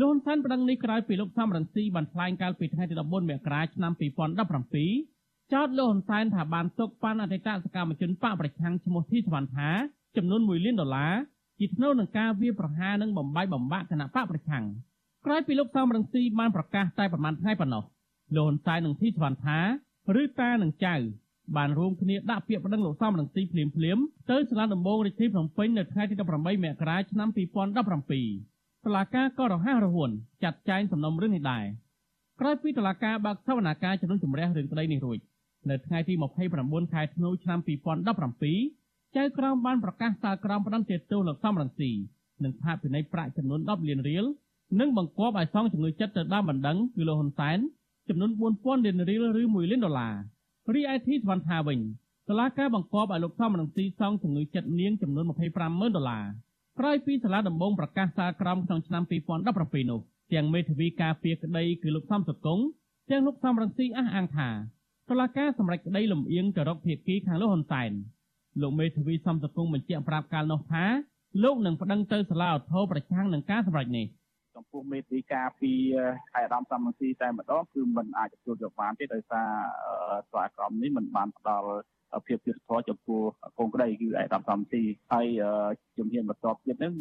លោកហ៊ុនសែនប្តឹងនេះក្រោយពីលោកសំរងស៊ីបានថ្លែងកាលពីថ្ងៃទី14មករាឆ្នាំ2017ចោទលោកហ៊ុនសែនថាបានទុកប៉ាន់អតីតសកម្មជនបកប្រឆាំងឈ្មោះធីសវណ្ណថា ចំនួន1លានដុល្លារជាថ្នូវនឹងការវាប្រហារនិងបំបាយបំបាក់គណៈបកប្រឆាំងក្រោយពីលោកសំរងស៊ីបានប្រកាសតែប្រមាណថ្ងៃប៉ុណ្ណោះលោកហ៊ុនសែននិងធីសវណ្ណថាឬតានិងចៅបានរួមគ្នាដាក់ពាក្យប្តឹងលោកសំរងស៊ីភ្លាមភ្លាមទៅសាលាដំបងរាជធានីភ្នំពេញនៅថ្ងៃទី18មករាឆ្នាំ2017តុលាការក៏រហ័សរហួនចាត់ចែងសំណុំរឿងនេះដែរក្រោយពីតុលាការបើកសវនាការជំនុំជម្រះរឿងក្តីនេះរួចនៅថ្ងៃទី29ខែធ្នូឆ្នាំ2017 ចៅក្រមបានប្រកាសសាលក្រមផ្តន្ទាទោសលោកសំរងស៊ីនិងផាកពិន័យប្រាក់ចំនួន10លានរៀលនិងបង្គាប់ឲ្យសងជំងឺចិត្តទៅតាមបណ្ដឹងគឺលោកហ៊ុនសែនចំនួន4000លានរៀលឬ1លានដុល្លាររីឯធីសវណ្ណថាវិញសាលាការបង្គាប់ឲ្យលោកសំរងស៊ីសងជំងឺចិត្តនាងចំនួន250,000ដុល្លារក្រោយពីសាលាដំបងប្រកាសសាលក្រមក្នុងឆ្នាំ2017នោះទាំងមេធាវីការពារក្តីគឺលោកសំសុគង្គទាំងលោកសំរងស៊ីអះអាងថាតុលាការសម្រេចក្តីលំអៀងទៅរកភាគីខាងលោកហ៊ុនសែន លោកមេធាវីសំសកុងបញ្ជាក់ប្រាប់កាលនោះថាលោកនឹងប្តឹងទៅសាលាឧទ្ធរប្រឆាំងនឹងការសម្រេចនេះចំពោះមេធាវីការពីខេត្តអាដាមសំរងស៊ីតែម្ដងគឺមិនអាចទទួលយកបានទេដោយសារស្វាក្រមនេះមិនបានផ្ដល់ ភាពយុត្តិធម៌ចំពោះកូនក្តីគឺឯកឧត្តមសំទីហើយជំនាញបន្ទាប់ទៀតហ្នឹង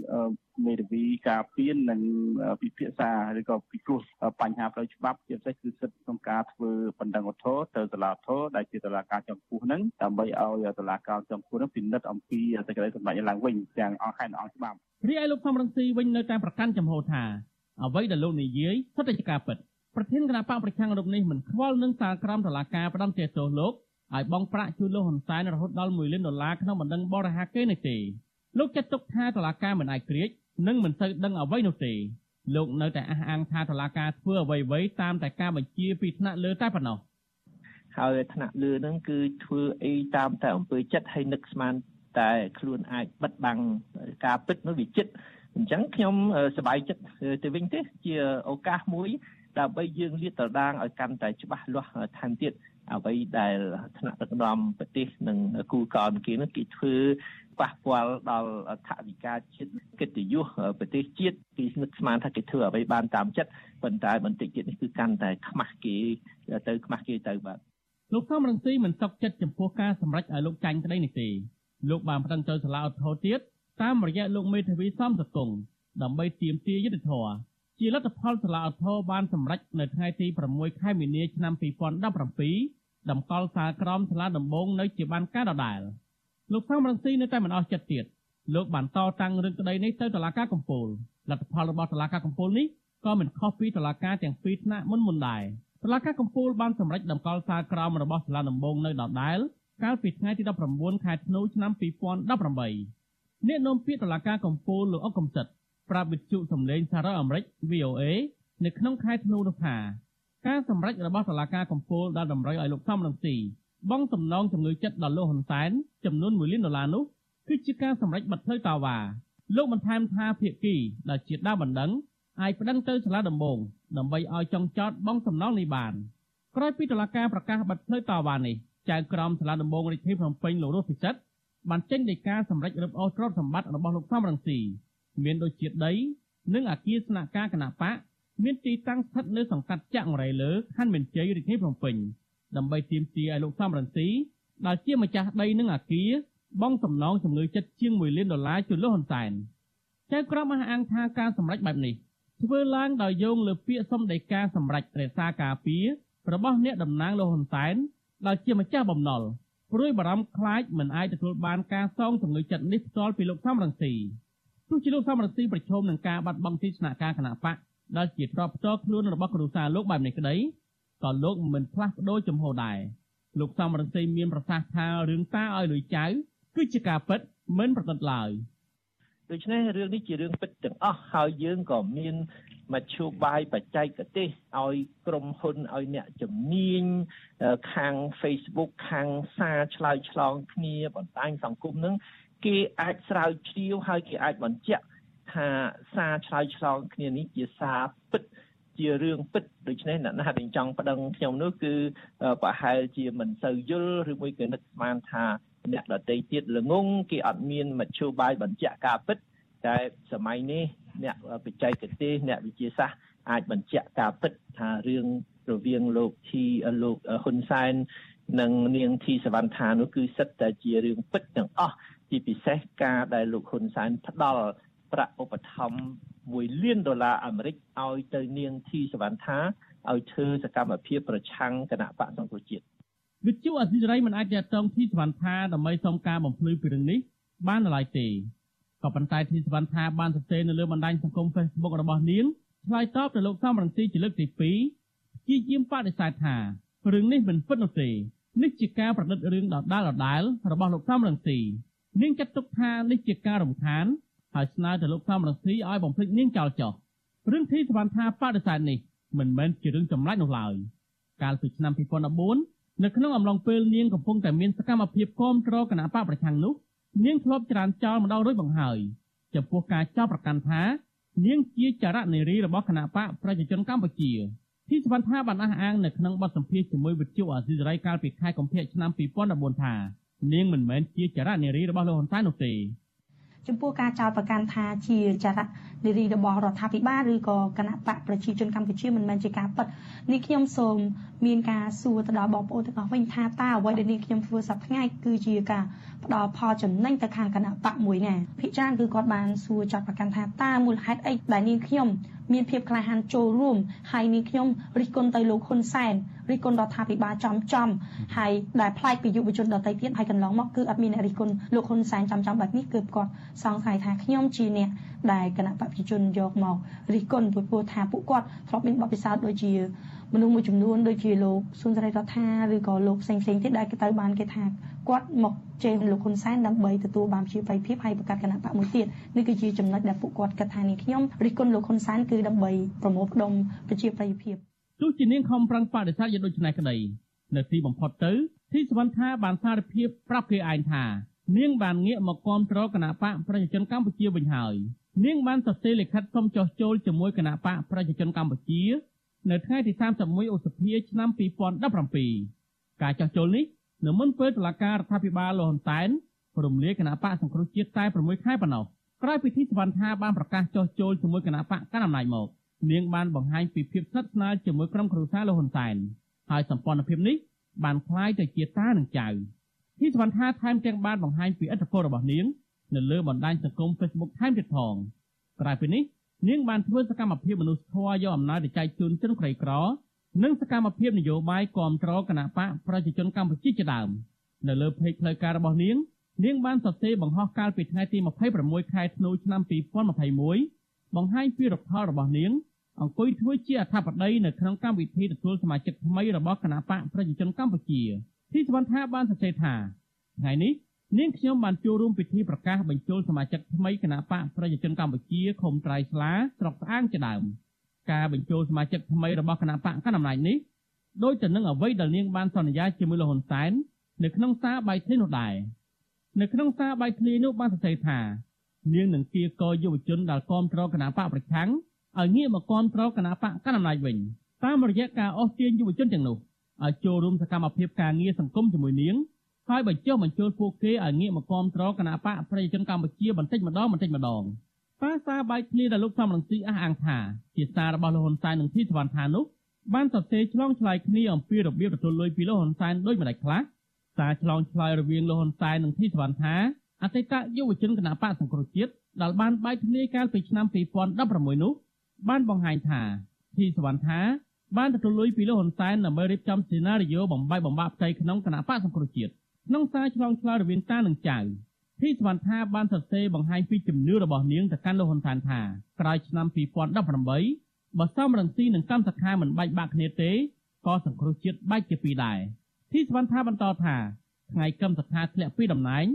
មេធាវីការពៀននិងពិភាក្សាឬក៏ពិគ្រោះបញ្ហាផ្លូវច្បាប់ជាពិសេសគឺសិទ្ធិក្នុងការធ្វើបណ្ដឹងឧទ្ធរទៅតុលាធរដែលជាតុលាការចំពោះហ្នឹងដើម្បីឲ្យតុលាការចំពោះហ្នឹងពិនិត្យអំពីសេចក្តីសម្រេចឡើងវិញទាំងអង្គខេត្តអង្គច្បាប់រីឯលោកសំរងស៊ីវិញនៅតែប្រកាន់ចំហថាអ្វីដែលលោកនិយាយសុទ្ធតែជាការពិតប្រធានគណៈបកប្រឆាំងរូបនេះមិនខ្វល់នឹងសារក្រមតុលាការផ្ដន្ទាទោសលោក ឲ្យបង់ប្រាក់ជូនលោកហ៊ុនសែនរហូតដល់1លានដុល្លារក្នុងបណ្ដឹងបរិហាកេនេះទេលោកចាត់ទុកថាតុលាការមិនអាចក្រៀកនិងមិនសូវដឹងអ្វីនោះទេលោកនៅតែអះអាងថាតុលាការធ្វើអ្វីៗតាមតែការបញ្ជាពីថ្នាក់លើតែប៉ុណ្ណោះហើយថ្នាក់លើហ្នឹងគឺធ្វើអីតាមតែអំពើចិត្តហើយនឹកស្មានតែខ្លួនអាចបិទបាំងការពិតនោះវាចិត្តអញ្ចឹងខ្ញុំសប្បាយចិត្តទៅវិញទេជាឱកាសមួយដើម្បីយើងលាតត្រដាងឲ្យកាន់តែច្បាស់លាស់ថែមទៀត អ្វីដែលថ្នាក់ដឹកនាំប្រទេសនិងគូកោនគីនោះគេធ្វើប៉ះពាល់ដល់ថវិកាជាតិកិត្តិយសប្រទេសជាតិគេនឹកស្មានថាគេធ្វើអ្វីបានតាមចិត្តប៉ុន្តែបន្តិចទៀតនេះគឺកាន់តែខ្មាស់គេទៅខ្មាស់គេទៅបាទលោកសំរងស៊ីមិនសុខចិត្តចំពោះការសម្រេចឲ្យលោកចាញ់ក្តីនេះទេលោកបានប្តឹងទៅសាលាឧទ្ធរទៀតតាមរយៈលោកមេធាវីសំសកុងដើម្បីទាមទារយុត្តិធម៌ជាលទ្ធផលសាលាឧទ្ធរបានសម្រេចនៅថ្ងៃទី6ខែមីនាឆ្នាំ2017 តម្កល់សាលក្រមសាលាដំបងនៅជាបានការដដែលលោកសំរងស៊ីនៅតែមិនអស់ចិត្តទៀតលោកបានតតាំងរឿងក្តីនេះទៅតុលាការកំពូលលទ្ធផលរបស់តុលាការកំពូលនេះក៏មិនខុសពីតុលាការទាំងពីរថ្នាក់មុនមុនដែរតុលាការកំពូលបានសម្រេចតម្កល់សាលក្រមរបស់សាលាដំបងនៅដដែលកាលពីថ្ងៃទី19ខែធ្នូឆ្នាំ2018អ្នកនាំពាក្យតុលាការកំពូលលោកអុកកំសិតប្រាប់វិទ្យុសំឡេងសារ៉ាអាមេរិក VOA នៅក្នុងខែធ្នូនោះថា ការសម្រេចរបស់តុលាការកំពូលដែលតម្រូវឲ្យលោកសំរងស៊ីបង់សំណងជំងឺចិត្តដល់លោកហ៊ុនសែនចំនួន1លានដុល្លារនោះគឺជាការសម្រេចបិទផ្លូវតាវ៉ាលោកបន្ថែមថាភាគីដែលជាដើមបណ្ដឹងអាចប្តឹងទៅសាលាដំបងដើម្បីឲ្យចង់ចោតបង់សំណងនេះបានក្រោយពីតុលាការប្រកាសបិទផ្លូវតាវ៉ានេះចៅក្រមសាលាដំបងរាជធានីភ្នំពេញលោករស់ពិសិដ្ឋបានចេញដីកាសម្រេចរឹបអូសទ្រព្យសម្បត្តិរបស់លោកសំរងស៊ីមានដូចជាដី និងអគារស្នាក់ការគណៈបក មានទីតាំងស្ថិតនៅសង្កាត់ចាក់រៃលើខណ្ឌមានជ័យរាជធានីភ្នំពេញដើម្បីទាមទារឲ្យលោកសំរងស៊ីដែលជាម្ចាស់ដីនិងអគារបង់សំណងជំងឺចិត្តជាង1លានដុល្លារជូនលោកហ៊ុនសែនចៅក្រមអះអាងថាការសម្រេចបែបនេះធ្វើឡើងដោយយោងលើពាក្យសុំដីកាសម្រេចរក្សាការពាររបស់អ្នកតំណាងលោកហ៊ុនសែនដែលជាម្ចាស់បំណុលព្រួយបារម្ភខ្លាចមិនអាចទទួលបានការសងជំងឺចិត្តនេះផ្ទាល់ពីលោកសំរងស៊ីទោះជាលោកសំរងស៊ីប្រឈមនឹងការបាត់បង់ទីស្នាក់ការគណៈបក ដែលជាទ្រព្យផ្ទាល់ខ្លួនរបស់គ្រួសារលោកបែបនេះក្តីក៏លោកមិនផ្លាស់ប្ដូរចំហដែរលោកសំរងស៊ីមានប្រសាសន៍ថារឿងតាឲ្យលុយចៅគឺជាការពិតមិនប្រឌិតឡើយដូច្នេះរឿងនេះជារឿងពិតទាំងអស់ហើយយើងក៏មានមធ្យោបាយបច្ចេកទេសឲ្យក្រុមហ៊ុនឲ្យអ្នកជំនាញខាង Facebook ខាងសារឆ្លើយឆ្លងគ្នាបណ្ដាញសង្គមនឹងគេអាចស្រាវជ្រាវហើយគេអាចបញ្ជាក់ ថាសារឆ្លើយឆ្លងគ្នានេះជាសារពិតជារឿងពិតដូច្នេះអ្នកណាដែលចង់ប្តឹងខ្ញុំនោះគឺប្រហែលជាមិនសូវយល់ឬមួយក៏នឹកស្មានថាអ្នកដតីទៀតល្ងងគេអត់មានមធ្យោបាយបញ្ជាក់ការពិតតែសម័យនេះអ្នកបច្ចេកទេសអ្នកវិទ្យាសាស្ត្រអាចបញ្ជាក់ការពិតថារឿងរវាងលោកធីលោកហ៊ុនសែននិងនាងធីសវណ្ណថានោះគឺសិតតែជារឿងពិតទាំងអស់ជាពិសេសការដែលលោកហ៊ុនសែនផ្ដល់ ប្រាក់ឧបត្ថម្ភ1លានដុល្លារអាមេរិកឲ្យទៅនាងធីសវណ្ណថាឲ្យធ្វើសកម្មភាពប្រឆាំងគណៈបកសង្គ្រោះជាតិវិទ្យុអសីសេរីមិនអាចតាក់ទងធីសវណ្ណថាដើម្បីសុំការបំភ្លឺពីរឿងនេះបានឡើយទេក៏ប៉ុន្តែធីសវណ្ណថាបានសរសេរនៅលើបណ្ដាញសង្គម Facebook របស់នាងឆ្លើយតបទៅលោកសំរងស៊ីជាលើកទី2ជាយាមបដិសេធថារឿងនេះមិនពិតនោះទេនេះជាការប្រឌិតរឿងដដាលដដាលរបស់លោកសំរងស៊ីនាងចាត់ទុកថានេះជាការរំខាន ហើយស្នើទៅលោកសំរងស៊ីឲ្យបំភ្លេចនាងចោលចោះរឿងធីសវណ្ណថាបដិសេធនេះមិនមែនជារឿងចម្លែកនោះឡើយកាលពីឆ្នាំ2014នៅក្នុងអំឡុងពេលនាងកំពុងតែមានសកម្មភាពគាំទ្រគណៈបកប្រឆាំងនោះនាងធ្លាប់ច្រានចោលម្ដងរួចបង្ហើយចំពោះការចោទប្រកាន់ថានាងជាចរនារីរបស់គណៈបកប្រជាជនកម្ពុជាទីសវណ្ណថាបានអះអាងនៅក្នុងបទសម្ភាសន៍ជាមួយវិទ្យុអាស៊ីសេរីកាលពីខែកុម្ភៈឆ្នាំ2014ថានាងមិនមែនជាចរនារីរបស់លោកហ៊ុនសែននោះទេ ចំពោះការចោទប្រកាន់ថាជាចរនារីរបស់រដ្ឋាភិបាលឬក៏គណៈបកប្រជាជនកម្ពុជាមិនមែនជាការពិតនេះខ្ញុំសូមមានការសួរទៅដល់បងប្អូនទាំងអស់វិញថាតើអ្វីដែលនេះខ្ញុំធ្វើសប្តាហ៍ថ្ងៃគឺជាការផ្ដល់ផលចំណេញទៅខាងគណៈបកមួយណាភិកច្រើនគឺគាត់បានសួរចាត់ប្រកាន់ថាតើមូលហេតុអីដែលនាងខ្ញុំ មានភាពក្លាហានចូលរួមហើយនាងខ្ញុំរិះគន់ទៅលោកហ៊ុនសែនរិះគន់រដ្ឋាភិបាលចំចំហើយដែលផ្លាយពីយុវជនដទៃទៀតហើយកន្លងមកគឺអត់មានអ្នករិះគន់លោកហ៊ុនសែនចំចំបែបនេះគឺគាត់សង្ស័យថាខ្ញុំជាអ្នកដែលគណៈបព្វជិជនយកមករិះគន់ពីព្រោះថាពួកគាត់ធ្លាប់មានបទពិសោធន៍ដូចជាមនុស្សមួយចំនួនដូចជាលោកស៊ុនសេរីរដ្ឋាឬក៏លោកផ្សេងផ្សេងទៀតដែលគេទៅបានគេថាគាត់មកជេរលោកហ៊ុនសែនដើម្បីទទួលបានជាបៃភាពហើយបង្កើតគណៈបកមួយទៀតនេះគឺជាចំណុចដែលពួកគាត់គិតថានេះខ្ញុំរិះគន់លោកហ៊ុនសែនគឺដើម្បីប្រមូលផ្ដុំប្រជាប្រិយភាពទោះជានាងខំប្រឹងបដិសេធយ៉ាងដូចនេះក្តីនៅទីបំផុតទៅទីសវណ្ណថាបានសារភាពប្រាប់គេឯងថានាងបានងាកមកគាំទ្រគណៈបកប្រជាជនកម្ពុជាវិញហើយនាងបានសរសេរលិខិតសុំចុះចូលជាមួយគណៈបកប្រជាជនកម្ពុជា នៅថ្ងៃទី31ឧសភាឆ្នាំ2017ការចោះចូលនេះ នៅមុនពេលតុលាការរដ្ឋាភិបាលលោកហ៊ុនសែនរំលាយគណៈបកសង្គ្រោះជាតិតែ6ខែប៉ុណ្ណោះក្រោយពីទីសវណ្ណថាបានប្រកាសចោះចូលជាមួយគណៈបកកណ្ដាលអំណាចមកនាងបានបង្ហាញពីភាពស្និទ្ធស្នាលជាមួយក្រុមគ្រួសារលោកហ៊ុនសែនហើយសម្ព័ន្ធភាពនេះបានคล้ายទៅជាតានិងចៅទីសវណ្ណថាថែមទាំងបានបង្ហាញពីឥទ្ធិពលរបស់នាងនៅលើបណ្ដាញសង្គម Facebook ថែមទៀតផងក្រៅពីនេះនាងបានធ្វើសកម្មភាពមនុស្សធម៌យកអំណោយទៅចែកជូនជនក្រីក្រ និងសកម្មភាពនយោបាយគាំទ្រគណៈបកប្រជាជនកម្ពុជាជាដើមនៅលើเพจផ្លូវការរបស់នាងនាងបានសរសេរបង្ហោះកាលពីថ្ងៃទី26ខែធ្នូឆ្នាំ2021បង្ហាញពីរដ្ឋផលរបស់នាងអង្គុយធ្វើជាអធិបតីនៅក្នុងកម្មវិធីទទួលសមាជិកថ្មីរបស់គណៈបកប្រជាជនកម្ពុជាទីសវណ្ណថាបានសរសេរថាថ្ងៃនេះនាងខ្ញុំបានចូលរួមពិធីប្រកាសបញ្ចូលសមាជិកថ្មីគណៈបកប្រជាជនកម្ពុជាខុំត្រៃស្លាស្រុកស្អាងជាដើម ការបញ្ចូលសមាជិកថ្មីរបស់គណៈបកកណ្ដាលអំណាចនេះដោយទៅនឹងអ្វីដែលនាងបានសន្យាជាមួយលោកហ៊ុនសែននៅក្នុងសារបាយធ្លីនោះដែរនៅក្នុងសារបាយធ្លីនោះបានសរសេរថានាងនឹងគៀកយុវជនដែលគាំទ្រគណៈបកប្រឆាំងឲ្យងាកមកគាំទ្រគណៈបកកណ្ដាលអំណាចវិញតាមរយៈការអស់ទាញយុវជនទាំងនោះឲ្យចូលរួមសកម្មភាពការងារសង្គមជាមួយនាងហើយបញ្ចុះបញ្ចូលពួកគេឲ្យងាកមកគាំទ្រគណៈបកប្រជាជនកម្ពុជាបន្តិចម្ដងបន្តិចម្ដង តាសារបាយធ្លីដែលលោកសំរងស៊ីអះអាងថាជាសាររបស់លោកហ៊ុនសែននិងធីសវណ្ណថានោះបានសរសេរឆ្លងឆ្លើយគ្នាអំពីរបៀបទទួលលុយពីលោកហ៊ុនសែនដោយម្ដេចខ្លះសារឆ្លងឆ្លើយរវាងលោកហ៊ុនសែននិងធីសវណ្ណថាអតីតយុវជនគណៈបកសង្គ្រោះជាតិដែលបានបាយធ្លាយកាលពីឆ្នាំ2016នោះបានបង្ហាញថាធីសវណ្ណថាបានទទួលលុយពីលោកហ៊ុនសែនដើម្បីរៀបចំសេណារីយ៉ូបំបីបំបាក់ផ្ទៃក្នុងគណៈបកសង្គ្រោះជាតិក្នុងសារឆ្លងឆ្លើយរវាងតានិងចៅ ធីសវណ្ណថាបានសរសេរបង្ហាញពីជំនឿរបស់នាងទៅកាន់លោកហ៊ុនសែនថាក្រោយឆ្នាំ2018បើសមរង្ស៊ីនិងកម្មសខាមិនបែកបាក់គ្នាទេក៏សង្គ្រោះជាតិបែកជាពីរដែរធីសវណ្ណថាបន្តថាថ្ងៃកម្មសខាធ្លាក់ពីតំណែង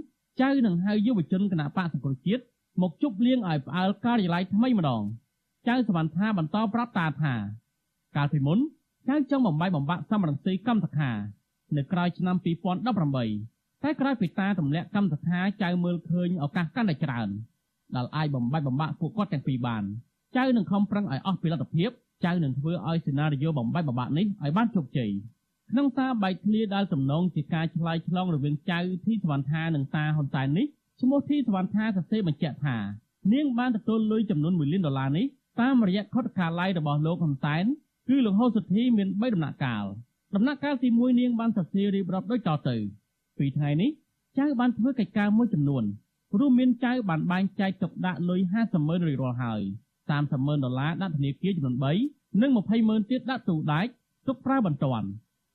ចៅនឹងហៅយុវជនគណៈបកសង្គ្រោះជាតិមកជប់លៀងឲ្យផ្អើលការិយាល័យថ្មីម្ដងចៅសវណ្ណថាបន្តប្រាប់តាថា កាលពីមុនចៅចង់បំបីបំបាក់សមរង្ស៊ីកម្មសខានៅក្រោយឆ្នាំ2018 តែក្រោយពីតាទម្លាក់កម្មសខាចៅមើលឃើញឱកាសកាន់តែច្រើនដែលអាចបំបាច់បំបាក់ពួកគាត់ទាំងពីរបានចៅនឹងខំប្រឹងឲ្យអស់ពីលទ្ធភាពចៅនឹងធ្វើឲ្យសេណារីយ៉ូបំបាច់បំបាក់នេះឲ្យបានជោគជ័យក្នុងសារបែកធ្លាដែលទំនងជាការឆ្លើយឆ្លងរវាងចៅធីសវណ្ណថានិងតាហ៊ុនសែននេះឈ្មោះធីសវណ្ណថាសរសេរបញ្ជាក់ថានាងបានទទួលលុយចំនួន1លានដុល្លារនេះតាមរយៈខុទ្ទកាល័យរបស់លោកហ៊ុនសែនគឺលោកហូសុធីមាន3ដំណាក់កាលដំណាក់កាលទី1នាងបានសរសេររៀបរាប់ដូចតទៅ ពីថ្ងៃនេះចៅបានធ្វើកិច្ចការមួយចំនួនរួមមានចៅបានបែងចែកទុកដាក់លុយ50ម៉ឺនរៀលរាល់ហើយ30ម៉ឺនដុល្លារដាក់ធនាគារចំនួន3និង20ម៉ឺនទៀតដាក់ទូដាច់ទុកប្រើបន្ទាន់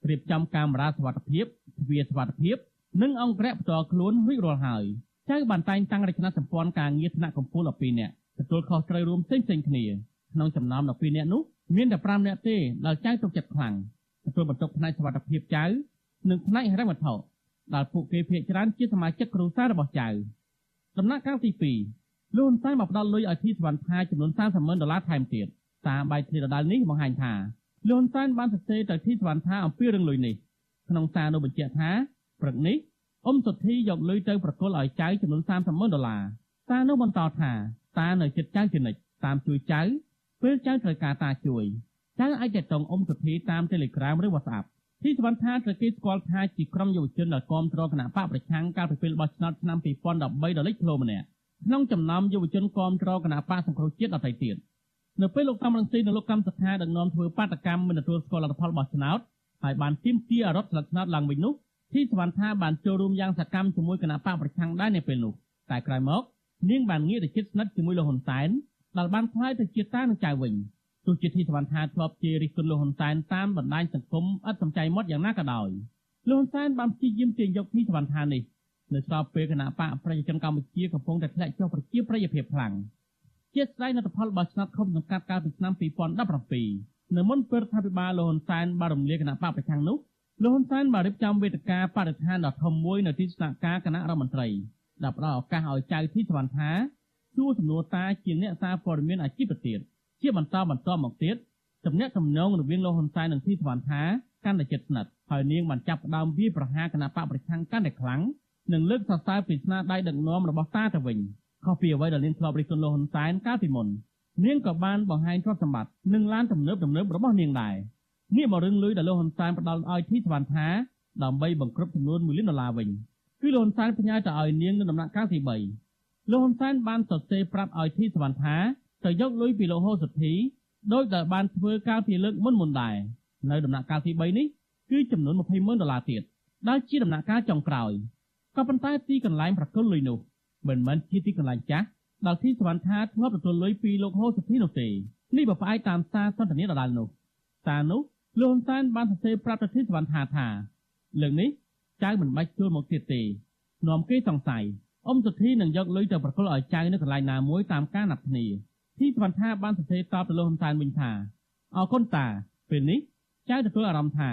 រៀបចំកាមេរ៉ាសុវត្ថិភាពទ្វារសុវត្ថិភាព និងអង្គរៈផ្ទាល់ខ្លួនរួចរាល់ហើយចៅបានតែងតាំងរចនាសម្ព័ន្ធការងារថ្នាក់កម្ពុជា12នាក់ទទួលខុសត្រូវរួមផ្សេងៗគ្នាក្នុងចំណោម12នាក់នោះមានតែ5នាក់ទេដែលចៅទុកចិត្តខ្លាំងទទួលបន្ទុកផ្នែកសុវត្ថិភាពចៅ និងផ្នែកហិរញ្ញវត្ថុ ដែលពួកគេភាគច្រើនជាសមាជិកគ្រួសាររបស់ចៅដំណាក់កាលទី2លោកហ៊ុនសែនបានផ្ដល់លុយឲ្យធីសវណ្ណថាចំនួន30ម៉ឺនដុល្លារថែមទៀតតាមបាយធាតុដដាលនេះបង្ហាញថាលោកហ៊ុនសែនបានសរសេរទៅធីសវណ្ណថាអំពីរឿងលុយនេះក្នុងសារនោះបញ្ជាក់ថាព្រឹកនេះអ៊ំសុធីយកលុយទៅប្រគល់ឲ្យចៅចំនួន30ម៉ឺនដុល្លារសារនោះបន្តថាតានៅចិត្តចៅជានិច្ចតាមជួយចៅពេលចៅត្រូវការតាជួយចៅអាចតតងអ៊ំសុធីតាម Telegram ឬ WhatsApp ទីសវណ្ណថាត្រូវគេស្គាល់ថាជាក្រុមយុវជនដែលគាំទ្រគណៈបកប្រឆាំងកាលពីពេលបោះឆ្នោតឆ្នាំ2013ដ៏លេចធ្លោម្នាក់ក្នុងចំណោមយុវជនគាំទ្រគណៈបកសង្គ្រោះជាតិដទៃទៀតនៅពេលលោកសំរងស៊ីនិងលោកកម្មសខាដឹកនាំធ្វើបាតកម្មមិនទទួលស្គាល់លទ្ធផលបោះឆ្នោតហើយបានទាមទាររដ្ឋស្លឹកឆ្នោតឡើងវិញនោះទីសវណ្ណថាបានចូលរួមយ៉ាងសកម្មជាមួយគណៈបកប្រឆាំងដែរនៅពេលនោះតែក្រោយមកនាងបានងាកទៅជិតស្និទ្ធជាមួយលោកហ៊ុនសែនដែលបានផ្លាយទៅជាតានឹងចៅវិញ ទោះជាធីសវណ្ណថាធ្លាប់ជារិះគន់លោកហ៊ុនសែនតាមបណ្ដាញសង្គមឥតសំចៃមុតយ៉ាងណាក៏ដោយលោកហ៊ុនសែនបានព្យាយាមទាញយកធីសវណ្ណថានេះនៅស្របពេលគណៈបកប្រជាជនកម្ពុជាកំពុងតែធ្លាក់ចុះប្រជាប្រិយភាពខ្លាំងជាស្ដែងលទ្ធផលរបស់ឆ្នាំខុំសង្កាត់កាលពីឆ្នាំ2017នៅមុនពេលរដ្ឋាភិបាលលោកហ៊ុនសែនបានរំលាយគណៈបកប្រឆាំងនោះលោកហ៊ុនសែនបានរៀបចំវេទិកាបរិស្ថានដ៏ធំមួយនៅទីស្នាក់ការគណៈរដ្ឋមន្ត្រីដែលផ្ដល់ឱកាសឲ្យចៅធីសវណ្ណថាសួរសំណួរតាជាអ្នកសារព័ត៌មានអាជីពទៀត ជាបន្តបន្តមកទៀតទំនាក់ទំនងរវាងលោកហ៊ុនសែននិងធីសវណ្ណថាកាន់តែជិតស្និទ្ធហើយនាងបានចាប់ផ្ដើមវាយប្រហារគណៈបកប្រឆាំងកាន់តែខ្លាំងនិងលើកសរសើរពីស្នាដៃដឹកនាំរបស់តាទៅវិញខុសពីអ្វីដែលនាងធ្លាប់រិះគន់លោកហ៊ុនសែនកាលពីមុននាងក៏បានបង្ហាញទ្រព្យសម្បត្តិនិងឡានទំនើបទំនើបរបស់នាងដែរនេះមករឿងលុយដែលលោកហ៊ុនសែនផ្ដល់ឲ្យធីសវណ្ណថាដើម្បីបង្ក្រប់ចំនួន1លានដុល្លារវិញគឺលោកហ៊ុនសែនផ្ញើទៅឲ្យនាងនៅដំណាក់កាលទី3លោកហ៊ុនសែនបានសរសេរប្រាប់ឲ្យធីសវណ្ណថា ទៅយកលុយពីលោកហូសុធីដោយដែលបានធ្វើកាលពីលើកមុនមុនដែរនៅដំណាក់កាលទី3នេះគឺចំនួន20ម៉ឺនដុល្លារទៀតដែលជាដំណាក់កាលចុងក្រោយក៏ប៉ុន្តែទីកន្លែងប្រគល់លុយនោះមិនមែនជាទីកន្លែងចាស់ដែលទីសវណ្ណថាធ្លាប់ទទួលលុយពីលោកហូសុធីនោះទេនេះបើផ្អែកតាមសារសន្ទនាដដែលនោះសារនោះលោកហ៊ុនសែនបានសរសេរប្រាប់ប្រធានសវណ្ណថាថាលើកនេះចៅមិនបាច់ចូលមកទៀតទេនាំគេសង្ស័យអ៊ំសុធីនឹងយកលុយទៅប្រគល់ឲ្យចៅនៅកន្លែងណាមួយតាមការណាត់គ្នា ទីសវណ្ណថាបានសរសេរតបទៅលោកហ៊ុនសែនវិញថាអរគុណតាពេលនេះចៅទទួលអារម្មណ៍ថា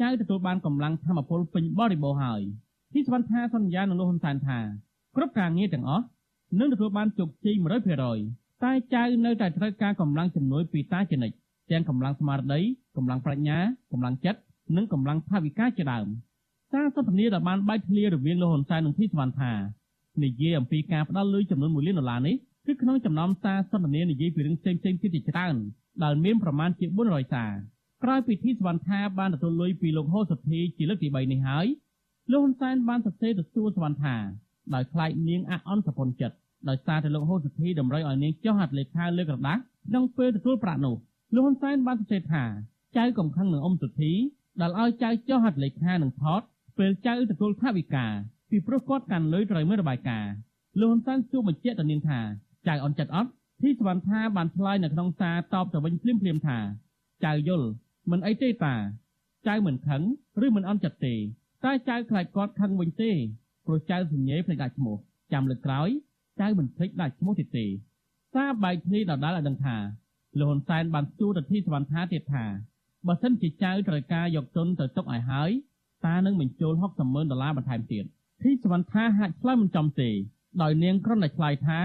ចៅទទួលបានកម្លាំងធម៌ពលពេញបរិបូរណ៍ហើយទីសវណ្ណថាសន្យានឹងលោកហ៊ុនសែនថាគ្រប់ការងារទាំងអស់នឹងទទួលបានជោគជ័យ100%តែចៅនៅតែត្រូវការកម្លាំងជំនួយពីតាជានិច្ចទាំងកម្លាំងស្មារតីកម្លាំងប្រាជ្ញាកម្លាំងចិត្តនិងកម្លាំងថវិកាជាដើមសារសន្ទនាដែលបានបែកធ្លាយរវាងលោកហ៊ុនសែននិងធីសវណ្ណថានិយាយអំពីការផ្ដល់លុយចំនួន1លានដុល្លារនេះ គឺក្នុងចំណោមសារសន្ទនានិយាយពីរឿងផ្សេងៗទៀតជាច្រើនដែលមានប្រមាណជា400សារក្រោយពីធីសវណ្ណថាបានទទួលលុយពីលោកហូសុធីជាលើកទី3នេះហើយលោកហ៊ុនសែនបានសរសេរទៅសួរសវណ្ណថាដោយខ្លាចនាងអអន់សពុនចិត្តដោយសារតែលោកហូសុធីតម្រូវឲ្យនាងចុះហត្ថលេខាលើក្រដាស់ក្នុងពេលទទួលប្រាក់នោះលោកហ៊ុនសែនបានសរសេរថាចៅកំខឹងនឹងអ៊ំសុធីដែលឲ្យចៅចុះហត្ថលេខានឹងថតពេលចៅទទួលថវិកាពីព្រោះគាត់កាន់លុយត្រូវមើលរបាយការណ៍លោកហ៊ុនសែនជួបបញ្ជាក់ទៅនាងថា ចៅអន់ចិត្តអត់ទីសវណ្ណថាបានឆ្លើយនៅក្នុងសារតបទៅវិញភ្លាមភ្លាមថាចៅយល់មិនអីទេតាចៅមិនខឹងឬមិនអន់ចិត្តទេតែចៅខ្លាចគាត់ខឹងវិញទេព្រោះចៅសញ្ញេភ្លេចដាក់ឈ្មោះចាំលើកក្រោយចៅមិនភ្លេចដាក់ឈ្មោះទៀតទេសារបែកគ្នាដដែលឲ្យដឹងថាលោកហ៊ុនសែនបានសួរទៅទីសវណ្ណថាទៀតថាបើសិនជាចៅត្រូវការយកទុនទៅទុកឲ្យហើយតានឹងបញ្ចូល60ម៉ឺនដុល្លារបន្ថែមទៀតទីសវណ្ណថាហាក់ឆ្លើយមិនចំទេដោយនាងគ្រាន់តែឆ្លើយថា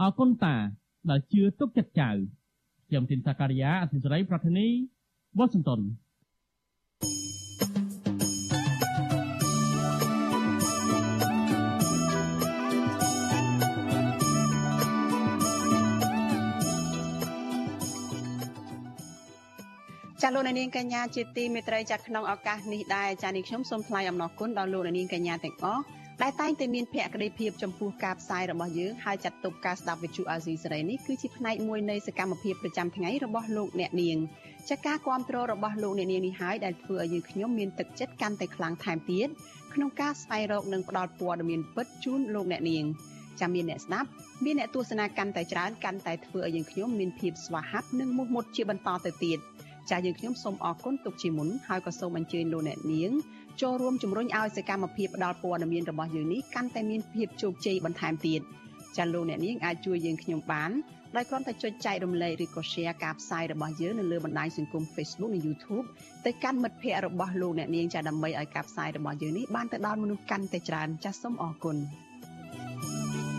អរគុណតាដែលជឿទុកចិត្តចៅខ្ញុំទីនសាការីយ៉ាអធិសរីប្រធានីវ៉ាស៊ីនតោនចាលោកនាងកញ្ញាជាទីមេត្រីចាក្នុងឱកាសនេះដែរចានេះខ្ញុំសូមថ្លែងអំណរគុណដល់លោកនាងកញ្ញាទាំងអស់ ដែលតែងតែមានភក្ដីភាពចំពោះការផ្សាយរបស់យើងហើយចាត់ទុកការស្ដាប់វិទ្យុអាស៊ីសេរីនេះគឺជាផ្នែកមួយនៃសកម្មភាពប្រចាំថ្ងៃរបស់លោកអ្នកនាងចាការគ្រប់គ្រងរបស់លោកអ្នកនាងនេះហើយដែលធ្វើឲ្យយើងខ្ញុំមានទឹកចិត្តកាន់តែខ្លាំងថែមទៀតក្នុងការស្វែងរកនិងផ្តល់ព័ត៌មានពិតជូនលោកអ្នកនាងចាំមានអ្នកស្ដាប់មានអ្នកទស្សនាកាន់តែច្រើនកាន់តែធ្វើឲ្យយើងខ្ញុំមានភាពស្វាហាប់និងមុខមុតជាបន្តទៅទៀតចាយើងខ្ញុំសូមអរគុណទុកជាមុនហើយក៏សូមអញ្ជើញលោកអ្នកនាង ចូលរួមជំរុញឲ្យសកម្មភាពផ្តល់ព័ត៌មានរបស់យើងនេះកាន់តែមានភាពជោគជ័យបន្ថែមទៀតចាលោកអ្នកនាងអាចជួយយើងខ្ញុំបានដោយគ្រាន់តែចុចចែករំលែកឬក៏ share ការផ្សាយរបស់យើងនៅលើបណ្ដាញសង្គម Facebook និង YouTube ទៅកាន់មិត្តភ័ក្តិរបស់លោកអ្នកនាងចាដើម្បីឲ្យការផ្សាយរបស់យើងនេះបានទៅដល់មនុស្សកាន់តែច្រើនចាសសូមអរគុណ។ចាលោ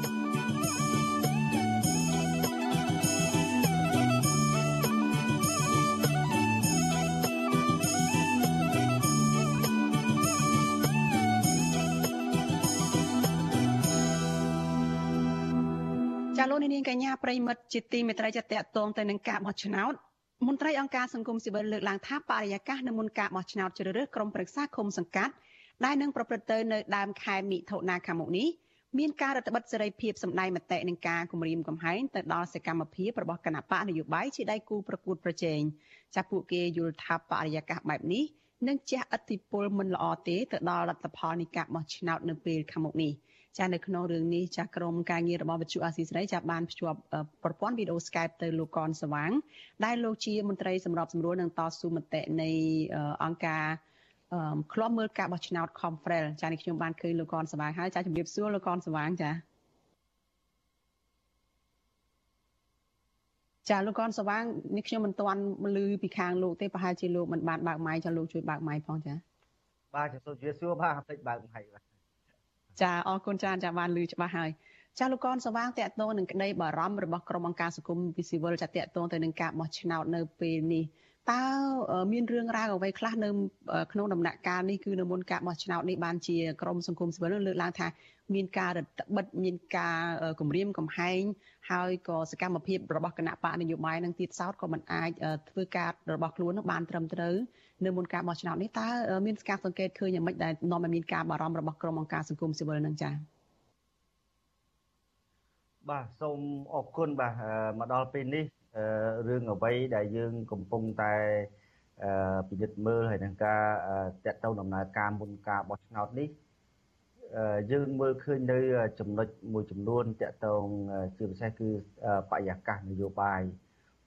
ងកញ្ញាប្រិមិត្តជាទីមេត្រីចាតកតងទៅនឹងការបោះឆ្នោតមន្ត្រីអង្គការសង្គមស៊ីវិលលើកឡើងថាបរិយាកាសនៅមុនការបោះឆ្នោតជ្រើសរើសក្រុមប្រឹក្សាឃុំសង្កាត់ដែលនឹងប្រព្រឹត្តទៅនៅដើមខែមិថុនាខាងមុខនេះមានការរដ្ឋបិទសេរីភាពសម្ដែងមតិនឹងការគម្រាមកំហែងទៅដល់សកម្មភាពរបស់គណៈបកនយោបាយជាដៃគូប្រកួតប្រជែងចាពួកគេយល់ថាបរិយាកាសបែបនេះនឹងជះឥទ្ធិពលមិនល្អទេទៅដល់រដ្ឋផលនៃការបោះឆ្នោតនៅពេលខាងមុខនេះ។ ចានៅក្នុងរឿងនេះចាក្រមការងាររបស់វិទ្យុអាស៊ីសេរីចាបានភ្ជាប់ប្រព័ន្ធវីដេអូ Skype ទៅលោកកនសវាង ដែលលោកជាមន្ត្រីសម្របសម្រួលនឹងតស៊ូមតិនៃអង្គការឃ្លាំមើលការបោះឆ្នោត Confrel ចានេះខ្ញុំបានឃើញលោកកនសវាងហើយចាជម្រាបសួរលោកកនសវាងចាចាលោកកនសវាងនេះខ្ញុំមិនទាន់ឮពីខាងលោកទេប្រហែលជាលោកមិនបានបើកម៉ៃចាលោកជួយបើកម៉ៃផងចាបាទជំរាបសួរបាទបន្តិចបើកម៉ៃបាទ ចាអរគុណច្រើនចាបានលឺច្បាស់ហើយចាលោកកនសវាងតកតងនឹងក្តីបារម្ភរបស់ក្រុមអង្គការសង្គមវិស៊ីវិលចាតកតងទៅនឹងការបោះឆ្នោតនៅពេលនេះតើមានរឿងរ៉ាវអ្វីខ្លះនៅក្នុងដំណាក់កាលនេះគឺនៅមុនការបោះឆ្នោតនេះបានជាក្រមសង្គមស៊ីវិលលើកឡើងថាមានការរឹតបន្តឹងមានការគម្រាមកំហែងហើយក៏សកម្មភាពរបស់គណៈបកនយោបាយនឹងទៀតសោតក៏មិនអាចធ្វើការរបស់ខ្លួននឹងបានត្រឹមត្រូវ នៅមុនការបោះឆ្នោតនេះតើមានការសង្កេតឃើញយ៉ាងម៉េចដែលនាំឲ្យមានការបារម្ភរបស់ក្រុមអង្គការសង្គមស៊ីវិលនឹងចា៎បាទសូមអរគុណបាទមកដល់ពេលនេះរឿងអ្វីដែលយើងកំពុងតែពិនិត្យមើលហើយនឹងការតេតទៅដំណើរការមុនការបោះឆ្នោតនេះយើងមើលឃើញនៅចំណុចមួយចំនួនតកតងជាពិសេសគឺបរិយាកាសនយោបាយ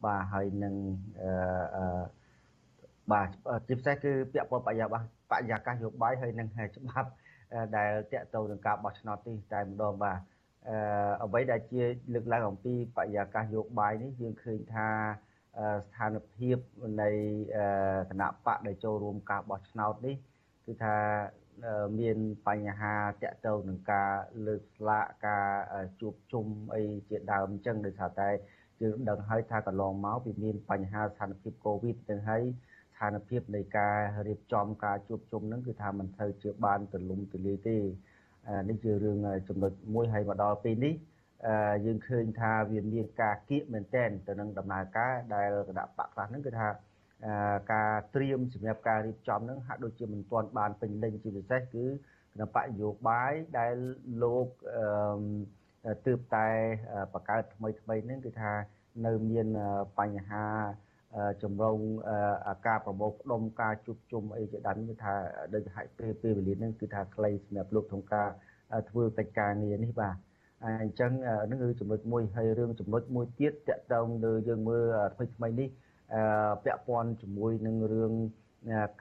បាទហើយនឹង បាទជាពិសេសគឺពាក់ព័ន្ធបរិយាកាសបរិយាកាសនយោបាយហើយនឹងច្បាប់ដែលតកតងនឹងការបោះឆ្នោតនេះតែម្ដងបាទអ្វីដែលជាលើកឡើងអំពីបរិយាកាសនយោបាយនេះយើងឃើញថាស្ថានភាពនៃគណៈបកដែលចូលរួមការបោះឆ្នោតនេះគឺថាមានបញ្ហាតាក់ទងនឹងការលើកស្លាកការជួបជុំអីជាដើមអញ្ចឹងដោយសារតែយើងដឹងហើយថាកន្លងមកវាមានបញ្ហាស្ថានភាពកូវីដទាំងហើយ ស្ថានភាពនៃការរៀបចំការជួបជុំហ្នឹងគឺថាមិនត្រូវជាបានទលំទលាយទេនេះជារឿងចំណុចមួយហើយមកដល់ពេលនេះយើងឃើញថាវាមានការគៀកមែនតែនទៅនឹងដំណើរការដែលគណៈបកខ្លះហ្នឹងគឺថាការត្រៀមសម្រាប់ការរៀបចំហ្នឹងហាក់ដូចជាមិនទាន់បានពេញលេញជាពិសេសគឺគណៈបកនយោបាយដែលលោកទើបតែបង្កើតថ្មីថ្មីហ្នឹងគឺថានៅមានបញ្ហា ចម្រងការប្រមូលផ្ដុំការជួបជុំអីជាដើមគឺថាដូចហាក់ពេលពេលវេលាហ្នឹងគឺថាខ្លីសម្រាប់លោកក្នុងការធ្វើកិច្ចការងារនេះបាទអញ្ចឹងនឹងគឺចំណុចមួយហើយរឿងចំណុចមួយទៀតតកតងលើយើងមើលថ្មីថ្មីនេះពាក់ព័ន្ធជាមួយនឹងរឿង